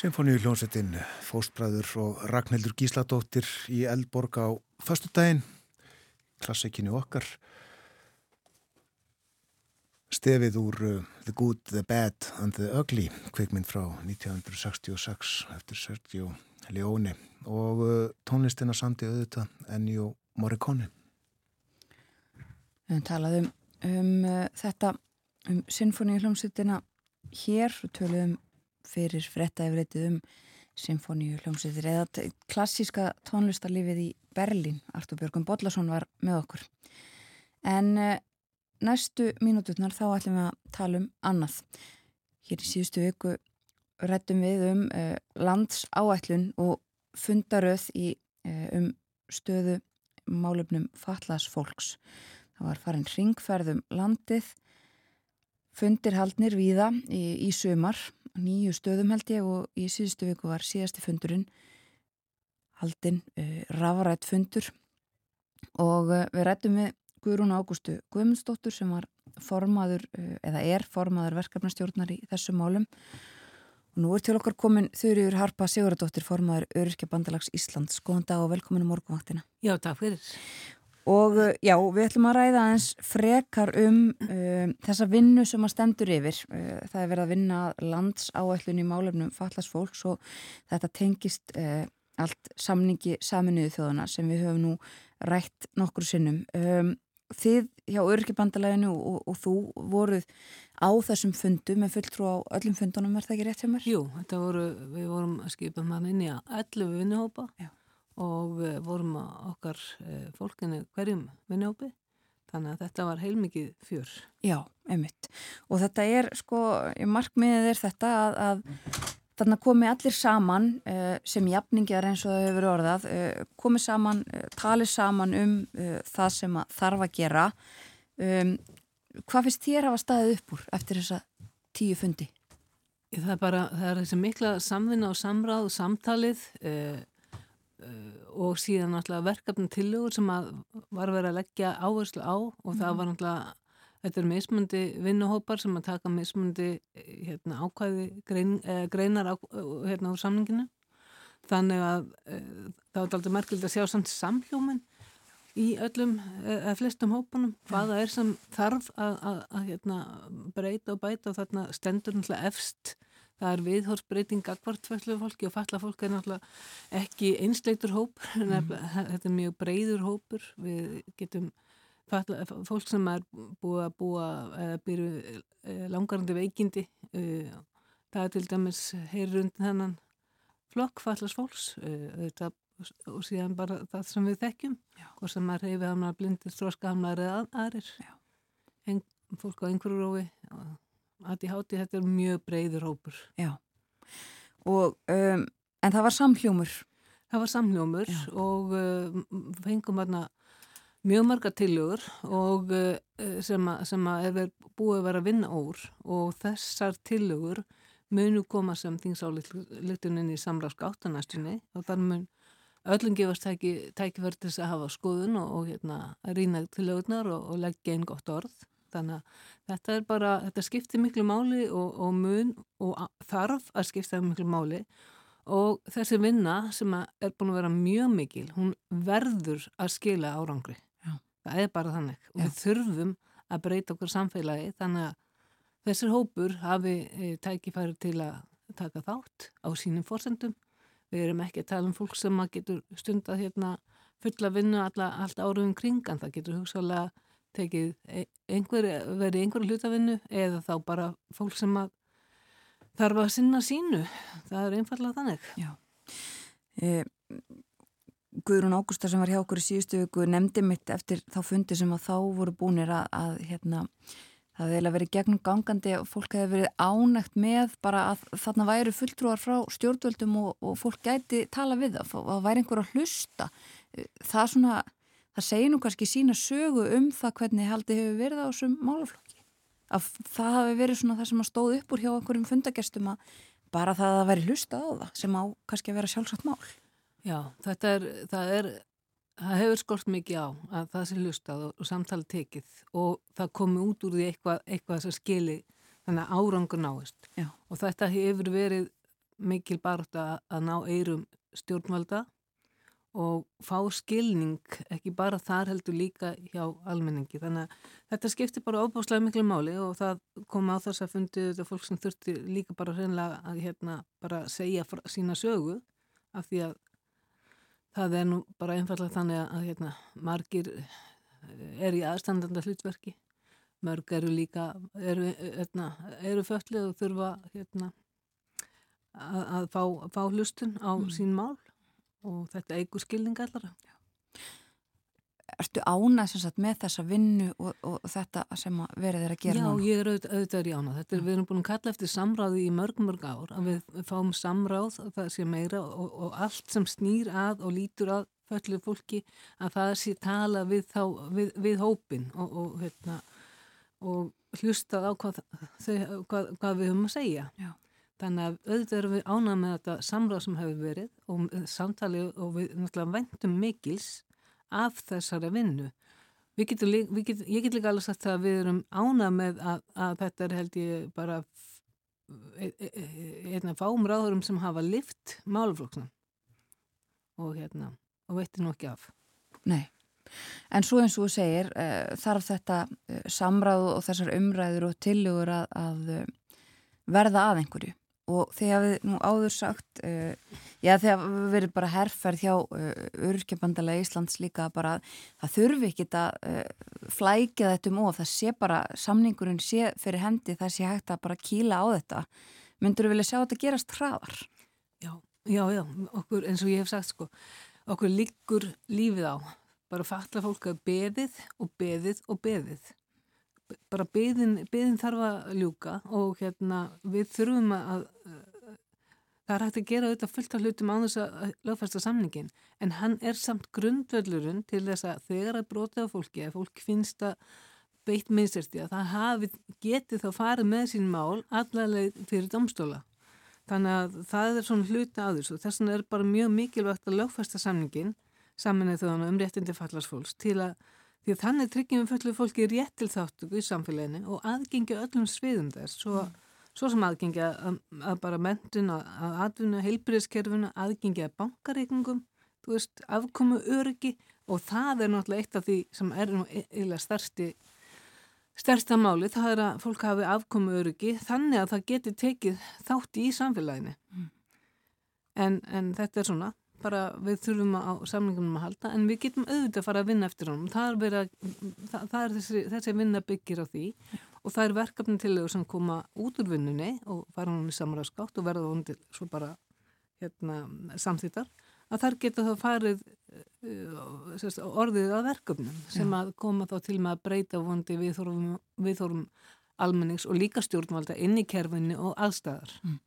Sinfoníu hljónsettinn Fóstbræður og Ragnhildur Gísladóttir í Eldborg á förstudaginn, klassikinu okkar. Stefið úr uh, The Good, The Bad and The Ugly, kveikmynd frá 1966 eftir Sergio Leone og uh, tónlistina sandi auðvitað Ennio Morricone. Við höfum talað um uh, þetta um sinfoníu hljómsveitina hér og töluðum fyrir frettæfritið um sinfoníu hljómsveitir eða klassíska tónlistarlífið í Berlín. Artur Björgum Bodlason var með okkur. En uh, næstu mínúturnar þá ætlum við að tala um annað. Hér í síðustu viku rættum við um uh, landsáætlun og fundaröð í, uh, um stöðu málefnum fatlas fólks. Það var farin ringferðum landið, fundir haldnir víða í, í sömar, nýju stöðum held ég og í síðustu viku var síðasti fundurinn haldinn uh, rafrætt fundur og uh, við rættum við Guðrún Ágústu Guðmundsdóttur sem var formaður uh, eða er formaður verkefnastjórnar í þessu málum og nú er til okkar komin Þurriur Harpa Sigurðardóttir formaður Öryrkja Bandalags Íslands. Góðan dag og velkomin um morgunvaktina. Já, takk fyrir. Og já, við ætlum að ræða eins frekar um uh, þessa vinnu sem að stendur yfir. Uh, það er verið að vinna landsáætlun í málefnum fallast fólks og þetta tengist uh, allt samningi saminuðu þjóðana sem við höfum nú rætt nokkur sinnum. Um, þið hjá Örkibandalaginu og, og þú voruð á þessum fundu með fulltrú á öllum fundunum, er það ekki rétt hjá mér? Jú, þetta voru, við vorum að skipa mann inn í 11 vinnuhópa Já. Og við vorum að okkar eh, fólkinu hverjum vinnuhópi þannig að þetta var heilmikið fjör. Já, einmitt. Og þetta er, sko, markmiðið er þetta að, að Þannig að komi allir saman uh, sem jafningar eins og það hefur orðað, komi saman, tali saman um það sem þarf að gera. Um, hvað finnst þér að hafa staðið upp úr eftir þessa tíu fundi? Það er bara, það er þessi mikla samvinna og samráð og samtalið og síðan náttúrulega verkefni tillögur sem að var verið að leggja áherslu á og það var náttúrulega Þetta er mismundi vinnuhópar sem að taka mismundi hérna, ákvæði grein, eh, greinar á, hérna, úr samninginu. Þannig að eh, það er aldrei merkild að sjá samt samhljóminn í öllum, eða flestum hópunum, hvaða er sem þarf að, að, að hérna, breyta og bæta og þarna stendur náttúrulega efst. Það er viðhórsbreyting akkvartfæslu fólki og falla fólk er náttúrulega ekki einsleitur hópur, *laughs* mm. þetta er mjög breyður hópur, við getum fólk sem er búið að búa eða byrju eh, langarandi veikindi eh, það er til dæmis heyrir undir þennan flokk fallast fólks þetta, eh, og síðan bara það sem við þekkjum og sem er hefið hamnar blindir, stróskahamnar eða aðrir. En, fólk á einhverju rófi að háti þetta er mjög breyður hópur Já og um, en það var samhljómur það var samhljómur Já. og um, fengum aðna mjög marga tilögur og uh, sem, a, sem að er búið að vera vinna úr og þessar tilögur munu koma sem þingsáleiklitunin í samrásk áttanastunni og þar mun öllum gefast tæki, tækifæri til að hafa skoðun og, og hérna, rýna tilögurnar og, og leggja einn gott orð. Þannig að þetta er bara, þetta skiptir miklu máli og, og mun og þarf að skipta miklu máli. Og þessi vinna sem er búin að vera mjög mikil, hún verður að skila árangri. Það er bara þannig. Og Já. við þurfum að breyta okkur samfélagi þannig að þessir hópur hafi e, tækifæri til að taka þátt á sínum fórsendum við erum ekki að tala um fólk sem getur stund að hérna, fulla vinnu allt árum kringan, það getur hugsalega tekið e, einhver, verið einhverju hlutavinnu eða þá bara fólk sem að þarf að sinna sínu. Það er einfallega þannig. Já. E Guðrún Ágústa sem var hjá okkur í síðustu viku nefndi mitt eftir þá fundi sem að þá voru búinir að, að hérna, það hefði verið gegnum gangandi og fólk hefði verið ánægt með bara að þarna væri fulltrúar frá stjórnvöldum og, og fólk gæti tala við það, það væri einhver að hlusta. Það svona, það segir nú kannski sína sögu um það hvernig haldi hefur verið á þessum málaflokki að það hafi verið svona það sem að stóð upp úr hjá einhverjum fundagestum að bara það að veri hlusta á það sem á kannski að vera sjálfsagt mál Já, þetta er, það er, það hefur skort mikið á að það sé hlustað og, og samtali tekið og það komi út úr því eitthvað, eitthvað sem skili þannig að árangur náist. Já. Og þetta hefur verið mikil barótt að, að ná eirum stjórnvalda og fá skilning, ekki bara þar heldur líka hjá almenningi. Þannig að þetta skiptir bara óbáslega miklu máli og það kom á þess að fundi þetta fólk sem þurfti líka bara hreinlega að hérna bara segja sína sögu af því að Það er nú bara einfallega þannig að hérna, margir eh, er í aðstandanda hlutverki mörg eru líka eru, hérna, eru föllið og þurfa hérna, að, að fá, fá hlustun á mm. sín mál og þetta eigur skilningallara Ertu ánað með þessa vinnu og, og þetta sem verið er að gera Já, núna? Ég er auðvitað, auðvitað er ánað. Þetta er, við erum búin að kalla eftir samráði í mörg, mörg ár að við fáum samráð, það sé meira og, og allt sem snýr að og lítur að fölluð fólki að það sé tala við, þá, við, við hópin og, og, hérna, og hlustað á hvað, hvað, hvað við höfum að segja. Já. Þannig að auðvitað erum við ánað með þetta samráð sem hefur verið og samtali og við náttúrulega vendum mikils af þessari vinnu. Getum, get, ég get líka alveg sagt að við erum ánað með að, að þetta er held ég bara e, e, e, einn af fáum ráðurum sem hafa lift máluflokksna og hérna og veitir nú ekki af. Nei, en svo eins og þú segir uh, þarf þetta uh, samráð og þessar umræður og tilugur að, að verða að einhverju og þegar við nú áður sagt uh, já þegar við verðum bara herrferð hjá uh, Örkjabandalega Íslands líka bara það þurfi ekki að uh, flækja þetta um of. Það sé bara samningurinn sé fyrir hendi það sé hægt að bara kýla á þetta. Myndur þú vilja sjá þetta gerast hraðar? Já, já, já, okkur eins og ég hef sagt sko, okkur líkur lífið á. Bara falla fólk að beðið og beðið og beðið bara byðin, þarf að ljúka og hérna við þurfum að það er hægt að gera auðvitað fullt af hlutum á þess að lögfæsta samningin en hann er samt grundvöldurinn til þess að þegar að brota á fólki að fólk finnst að beitt minnstyrti að það hafi getið þá farið með sín mál allaveg fyrir domstóla þannig að það er svona hluta á þessu. Þess vegna er bara mjög mikilvægt að lögfæsta samningin saminni þjóðan um réttindi fallarsfólks til að Því að þannig tryggjum við fullu fólki rétt til þáttöku í samfélaginu og aðgengja öllum sviðum þess, svo, mm. svo sem aðgengja að, að bara mentun, að atvinna, heilbyrðiskerfuna, aðgengja að bankareikningum, þú veist, afkomu öryggi og það er náttúrulega eitt af því sem er nú e-, eiginlega stærsti, stærsta máli, það er að fólk hafi afkomu öryggi þannig að það geti tekið þátti í samfélaginu. Mm. En, en þetta er svona bara við þurfum á samlingunum að halda en við getum auðvitað að fara að vinna eftir honum. Það er, vera, það, það er þessi, þessi vinna byggir á því. Og það er verkefni til þau sem koma út úr vinnunni og fara honum í samræðskátt og verða honum til svo bara hérna, samþýttar að þar geta þá farið uh, sérst, orðið að verkefnum sem að koma þá til með að breyta vondi viðþórum almennings og líka stjórnvalda inn í kerfinni og aðstæðar mm.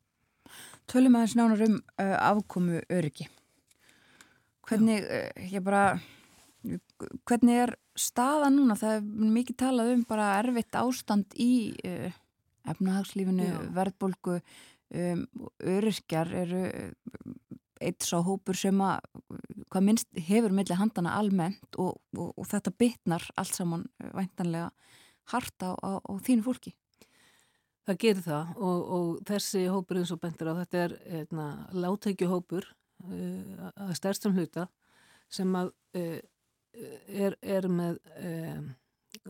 Tölum aðeins nánar um uh, afkomu öryggi Hvernig, eh, ég bara, hvernig er staða núna? Það er mikið talað um bara erfitt ástand í uh, efnahagslífinu, Já. verðbólgu, um, öryrkjar eru eh, eitt sá hópur sem að, hvað minnst, hefur millir handana almennt og, og, og þetta bitnar allt saman væntanlega harta á, á, á þínu fólki. Það gerir það og, og þessi hópur eins og bentur á þetta er hérna, látækjuhópur uh, að stærstum hluta sem að uh, er, er með uh,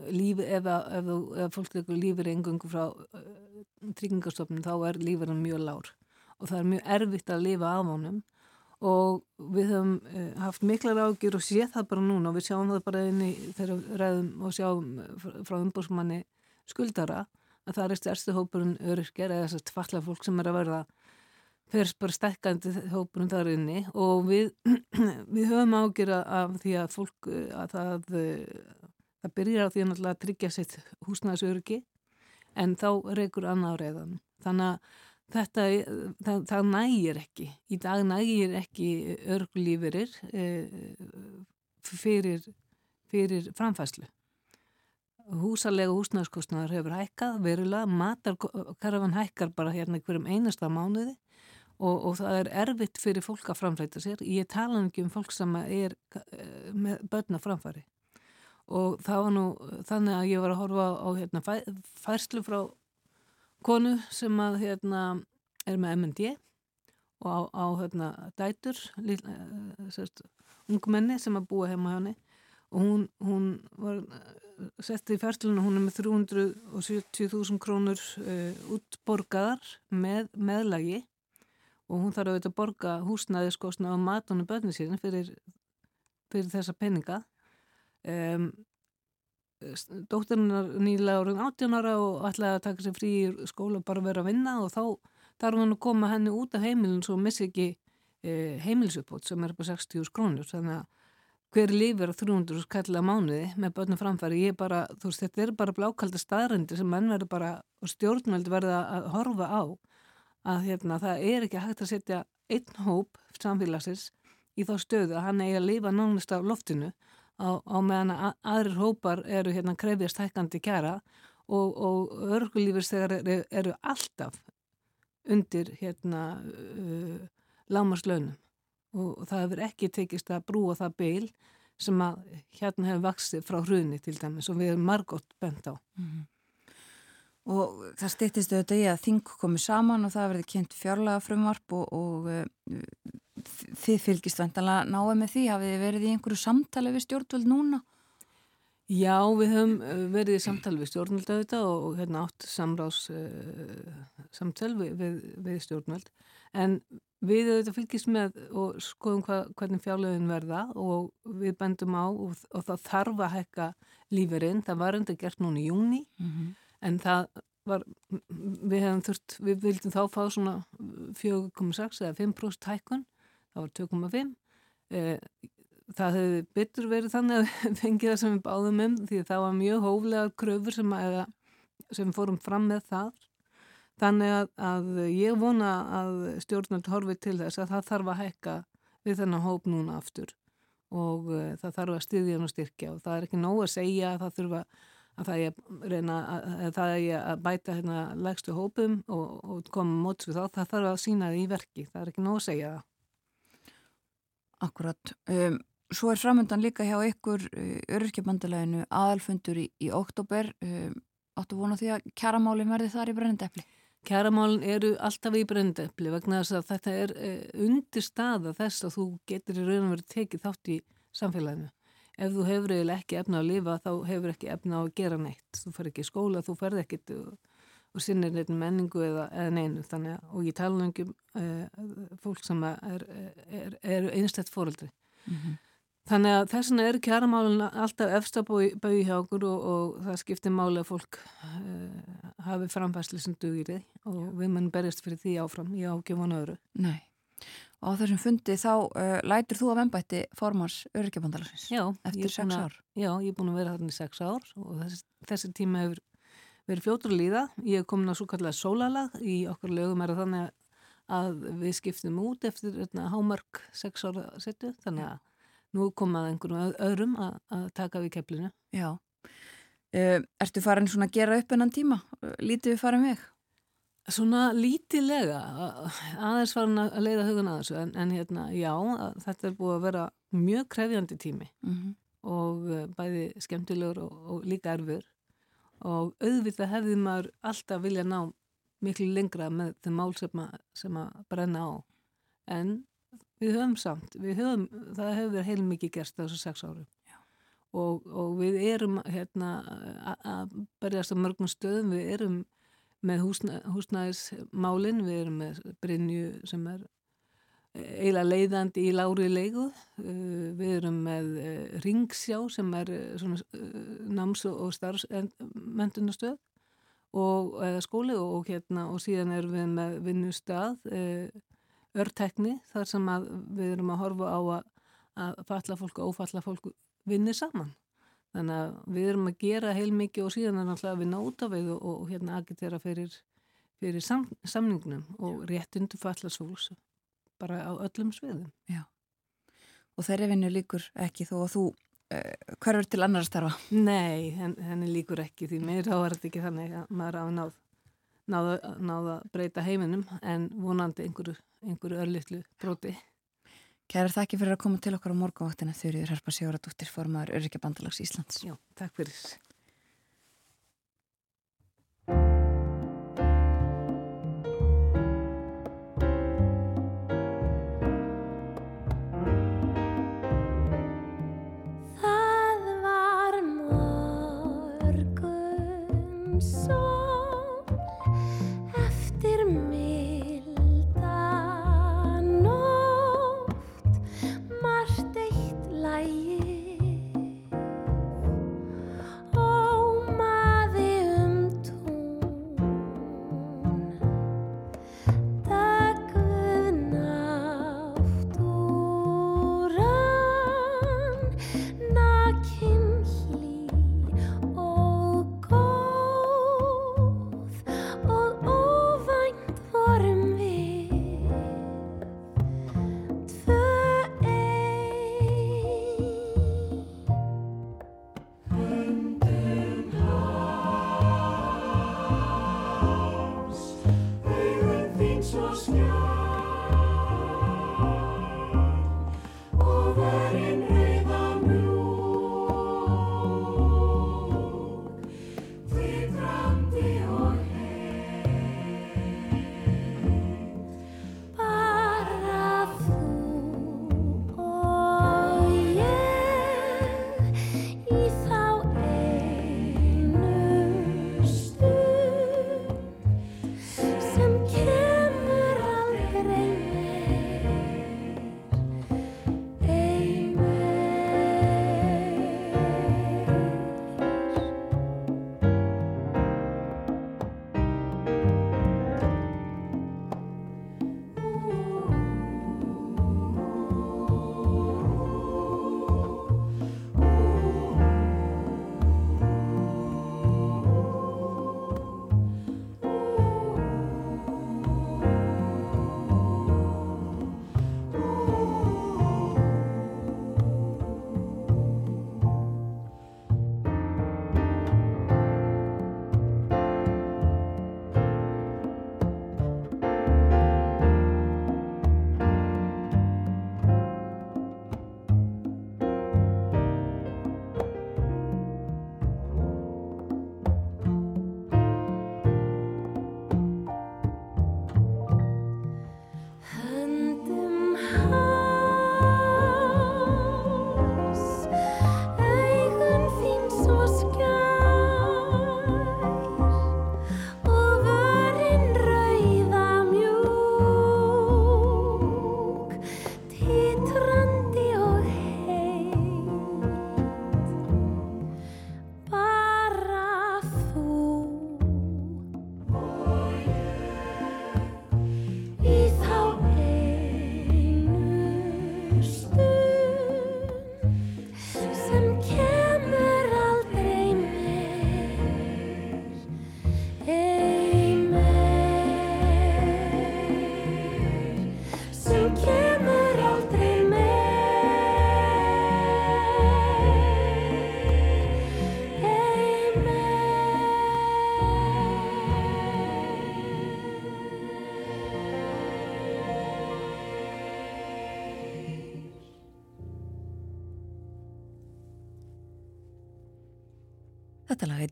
lífi, ef, ef, ef fólk leikur lífið engungu frá tryggingastofnum þá er lífið mjög lár og það er mjög erfitt að lifa af honum. Og við höfum haft miklar ágjur og séð það bara núna. Og við sjáum það bara inn í þeirra ræðum og sjáum frá umbúrsmanni skuldara að það er stærstu hópurinn öryrkjar eða þess að tvalla fólk sem er að verða fer bara stekkandi hópurum þar inni og við, *clears throat* við höfum ágjör af því að fólk að það, það byrjar á því að tryggja sitt húsnæðsöryggi en þá reykur annað á reyðan þannig að þetta það, það nægir ekki. Í dag nægir ekki örglífurir e, fyrir, fyrir framfæslu húsalega húsnæðskostnaður hefur hækkað verulega, matarkarfan hækkar bara hérna hverjum einasta mánuði og, og það er erfitt fyrir fólk að framfæta sér. Ég tala ekki um fólk sem er eh, með börna framfæri. Og það var nú þannig að ég var að horfa á hérna, færslu frá konu sem að hérna, er með MND og á, á hérna, dætur eh, ungmenni sem að búa heima hjá henni. Og hún, hún var eh, sett í færsluna, hún er með 370.000 krónur uh, útborgaðar með meðlagi og hún þarf auðvitað að borga húsnæðiskostna á matunum börnum síðan fyrir, fyrir þessa peninga. Um, dótturinnar nýlega árið 18 ára og ætlaði að taka sér frí í skóla og bara vera að vinna og þá þarf hann að koma henni út af heimilin svo missi ekki e, heimilisuppbót sem er upp á 60 krónur. Þannig að hver lífur á 300 kallega mánuði með börnum framfæri, ég bara, þú veist, þetta er bara blákalda staðrændir sem menn verður bara og stjórnveld verða að horfa á að hérna, það er ekki hægt að setja einn hóp samfélagsins í þá stöðu að hann eigi að lifa nánast af loftinu á, á meðan að aðrir hópar eru hérna krefjast hækkandi kjara og, og örgulífur þegar eru, eru alltaf undir hérna uh, lámarslaunum og það hefur ekki tekist að brúa það beil sem að hérna hefur vaksið frá hruni til dæmis og við erum margótt bent á. Mm -hmm. Og það stýttist auðvitað í að þing komi saman og það verði kynnt fjárlega frumvarp og, og uh, þið fylgist vantanlega náðu með því hafið þið verið í einhverju samtali við stjórnvöld núna? Já, við höfum verið í samtali við stjórnvöld auðvitað og, og hérna átt samráðs uh, samtal við, við, við stjórnvöld en Við auðvitað fylgjast með og skoðum hva, hvernig fjárlegin verða og við bendum á og, og það þarf að hekka lífurinn. Það var enda gert núna í júni mm -hmm. En það var, við hefum þurft, við vildum þá fá svona 4,6 eða 5% hækkun, það var 2,5. Eh, það hefði betur verið þannig að *laughs* fengið það sem við báðum um því það var mjög hóflega kröfur sem, að, sem fórum fram með það. Þannig að, að ég vona að stjórnvöld horfið til þess að það þarf að hekka við þennan hóp núna aftur. Og uh, það þarf að styðja og styrkja og það er ekki nóg að segja að það þurfa að það er reyna að, að, að bæta hérna legstu hópum og, og koma móts við þá, það þarf að sína það í verki, það er ekki nóg að segja það. Akkurat. Um, svo er framöndan líka hjá ykkur uh, öryrkjabandaleginu aðalfundur í, í oktober. Um, áttu vona því að kjaramálin verði þar í brennendefli? Kæramálin eru alltaf í brendepli vegna þess að þetta er eh, undir staða þess að þú getur í raun og verið tekið þátt í samfélaginu. Ef þú hefur eiginlega ekki efna að lifa þá hefur ekki efna að gera neitt. Þú fer ekki í skóla, þú ferð ekkit og, og sinnir neitt menningu eða, eða neinu. Þannig að, og ég tala um ekki eh, fólk sem er, er, er einstætt fóröldri. Mm -hmm. Þannig að þess vegna er kjaramálun alltaf efstabói hjá okkur og, og það skiptir máli að fólk uh, hafi framfæsli sem dugir þið og Já. við munum berjast fyrir því áfram, ég ágif hana öru. Nei, á þessum fundi þá uh, lætur þú að vembætti formars öryggjabandalarsins eftir sex ár. Já, ég er búin að vera þarna í sex ár og þessi, þessi tíma hefur verið fljótur að líða. Ég hef komin að svo kallega sólalag í okkur lögum er þannig að við skiptum út eftir hérna, hámark sex ára setju, þannig að nú komað einhverjum öðrum að, að taka við keflinu. Já. Uh, ertu farin svona að gera upp enn tíma? Lítið við farin veg? Svona lítilega, aðeins farin að leiða hugun að þessu, en, en hérna, já, þetta er búið að vera mjög krefjandi tími mm -hmm. og uh, bæði skemmtilegur og, og líka erfur og auðvitað hefði maður alltaf vilja ná miklu lengra með þeim mál sem að, sem að brenna á, en við höfum samt, við höfum, það hefur verið heilmikið gerst þessu sex árum. Og, og við erum hérna að berjast á mörgum stöðum, við erum með húsnæ, húsnæðismálin, við erum með Brynju sem er eiginlega leiðandi í lári leigu, uh, við erum með uh, Ringsjá sem er náms- og starfsmendunastöð og skóli og, hérna, og síðan erum við með vinnustad örtekni þar sem við erum að horfa á að falla fólk og ófalla fólk vinni saman. Þannig að við erum að gera heilmikið og síðan er náttúrulega að við náta við og, og hérna agitera fyrir, fyrir sam, samningnum og réttundu fallasfólks bara á öllum sviðum. Já, og þeirri vinnu líkur ekki þó að þú uh, hverfur til annar starfa? Nei, henni líkur ekki því mér er þetta ekki þannig að maður á náð náða, náða breyta heiminum en vonandi einhverju, einhverju örlittlu broti. Kæra þakki fyrir að koma til okkar á morgunvaktina þurriður Herpa Sjóradóttir formadur Öryggjabandalags Íslands. Já, takk fyrir.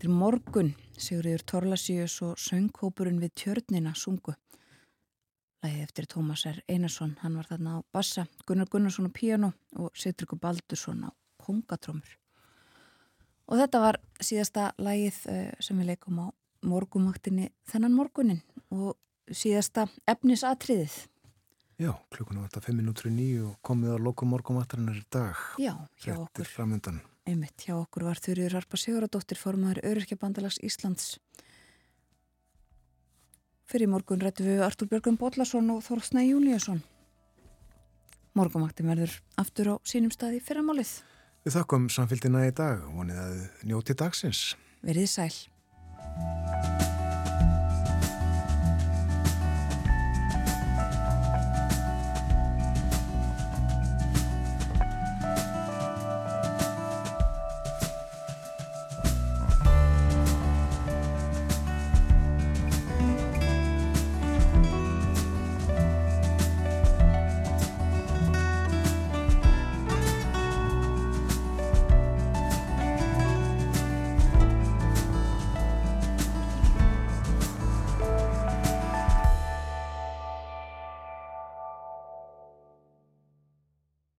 Heitir Morgun, Sigurður Torlasíus og söngkópurinn við tjörnina sungu. Læðið eftir Tómas R. Einarsson, hann var þarna á bassa, Gunnar Gunnarsson á piano og Sittriku Baldursson á kongatrómur. Og þetta var síðasta lægið eh, sem við leikum á morgumaktinni þennan morgunin og síðasta efnisatriðið. Já, klukkuna var þetta 5 minútur í nýju og komið á lokum morgumaktarinnar í dag. Já, hjá okkur. Þetta er framöndan. Einmitt, hjá okkur var Þurriður Harpa Siguradóttir formadur Öryrkjabandalags Íslands. Fyrir morgun rættu við Artur Björgum Bóllarsson og Þorstnæ Júliusson. Morgumaktin verður aftur á sínum staði fyrramálið. Við þakkum samfélgina í dag og vonið að njóti dagsins. Verðið sæl.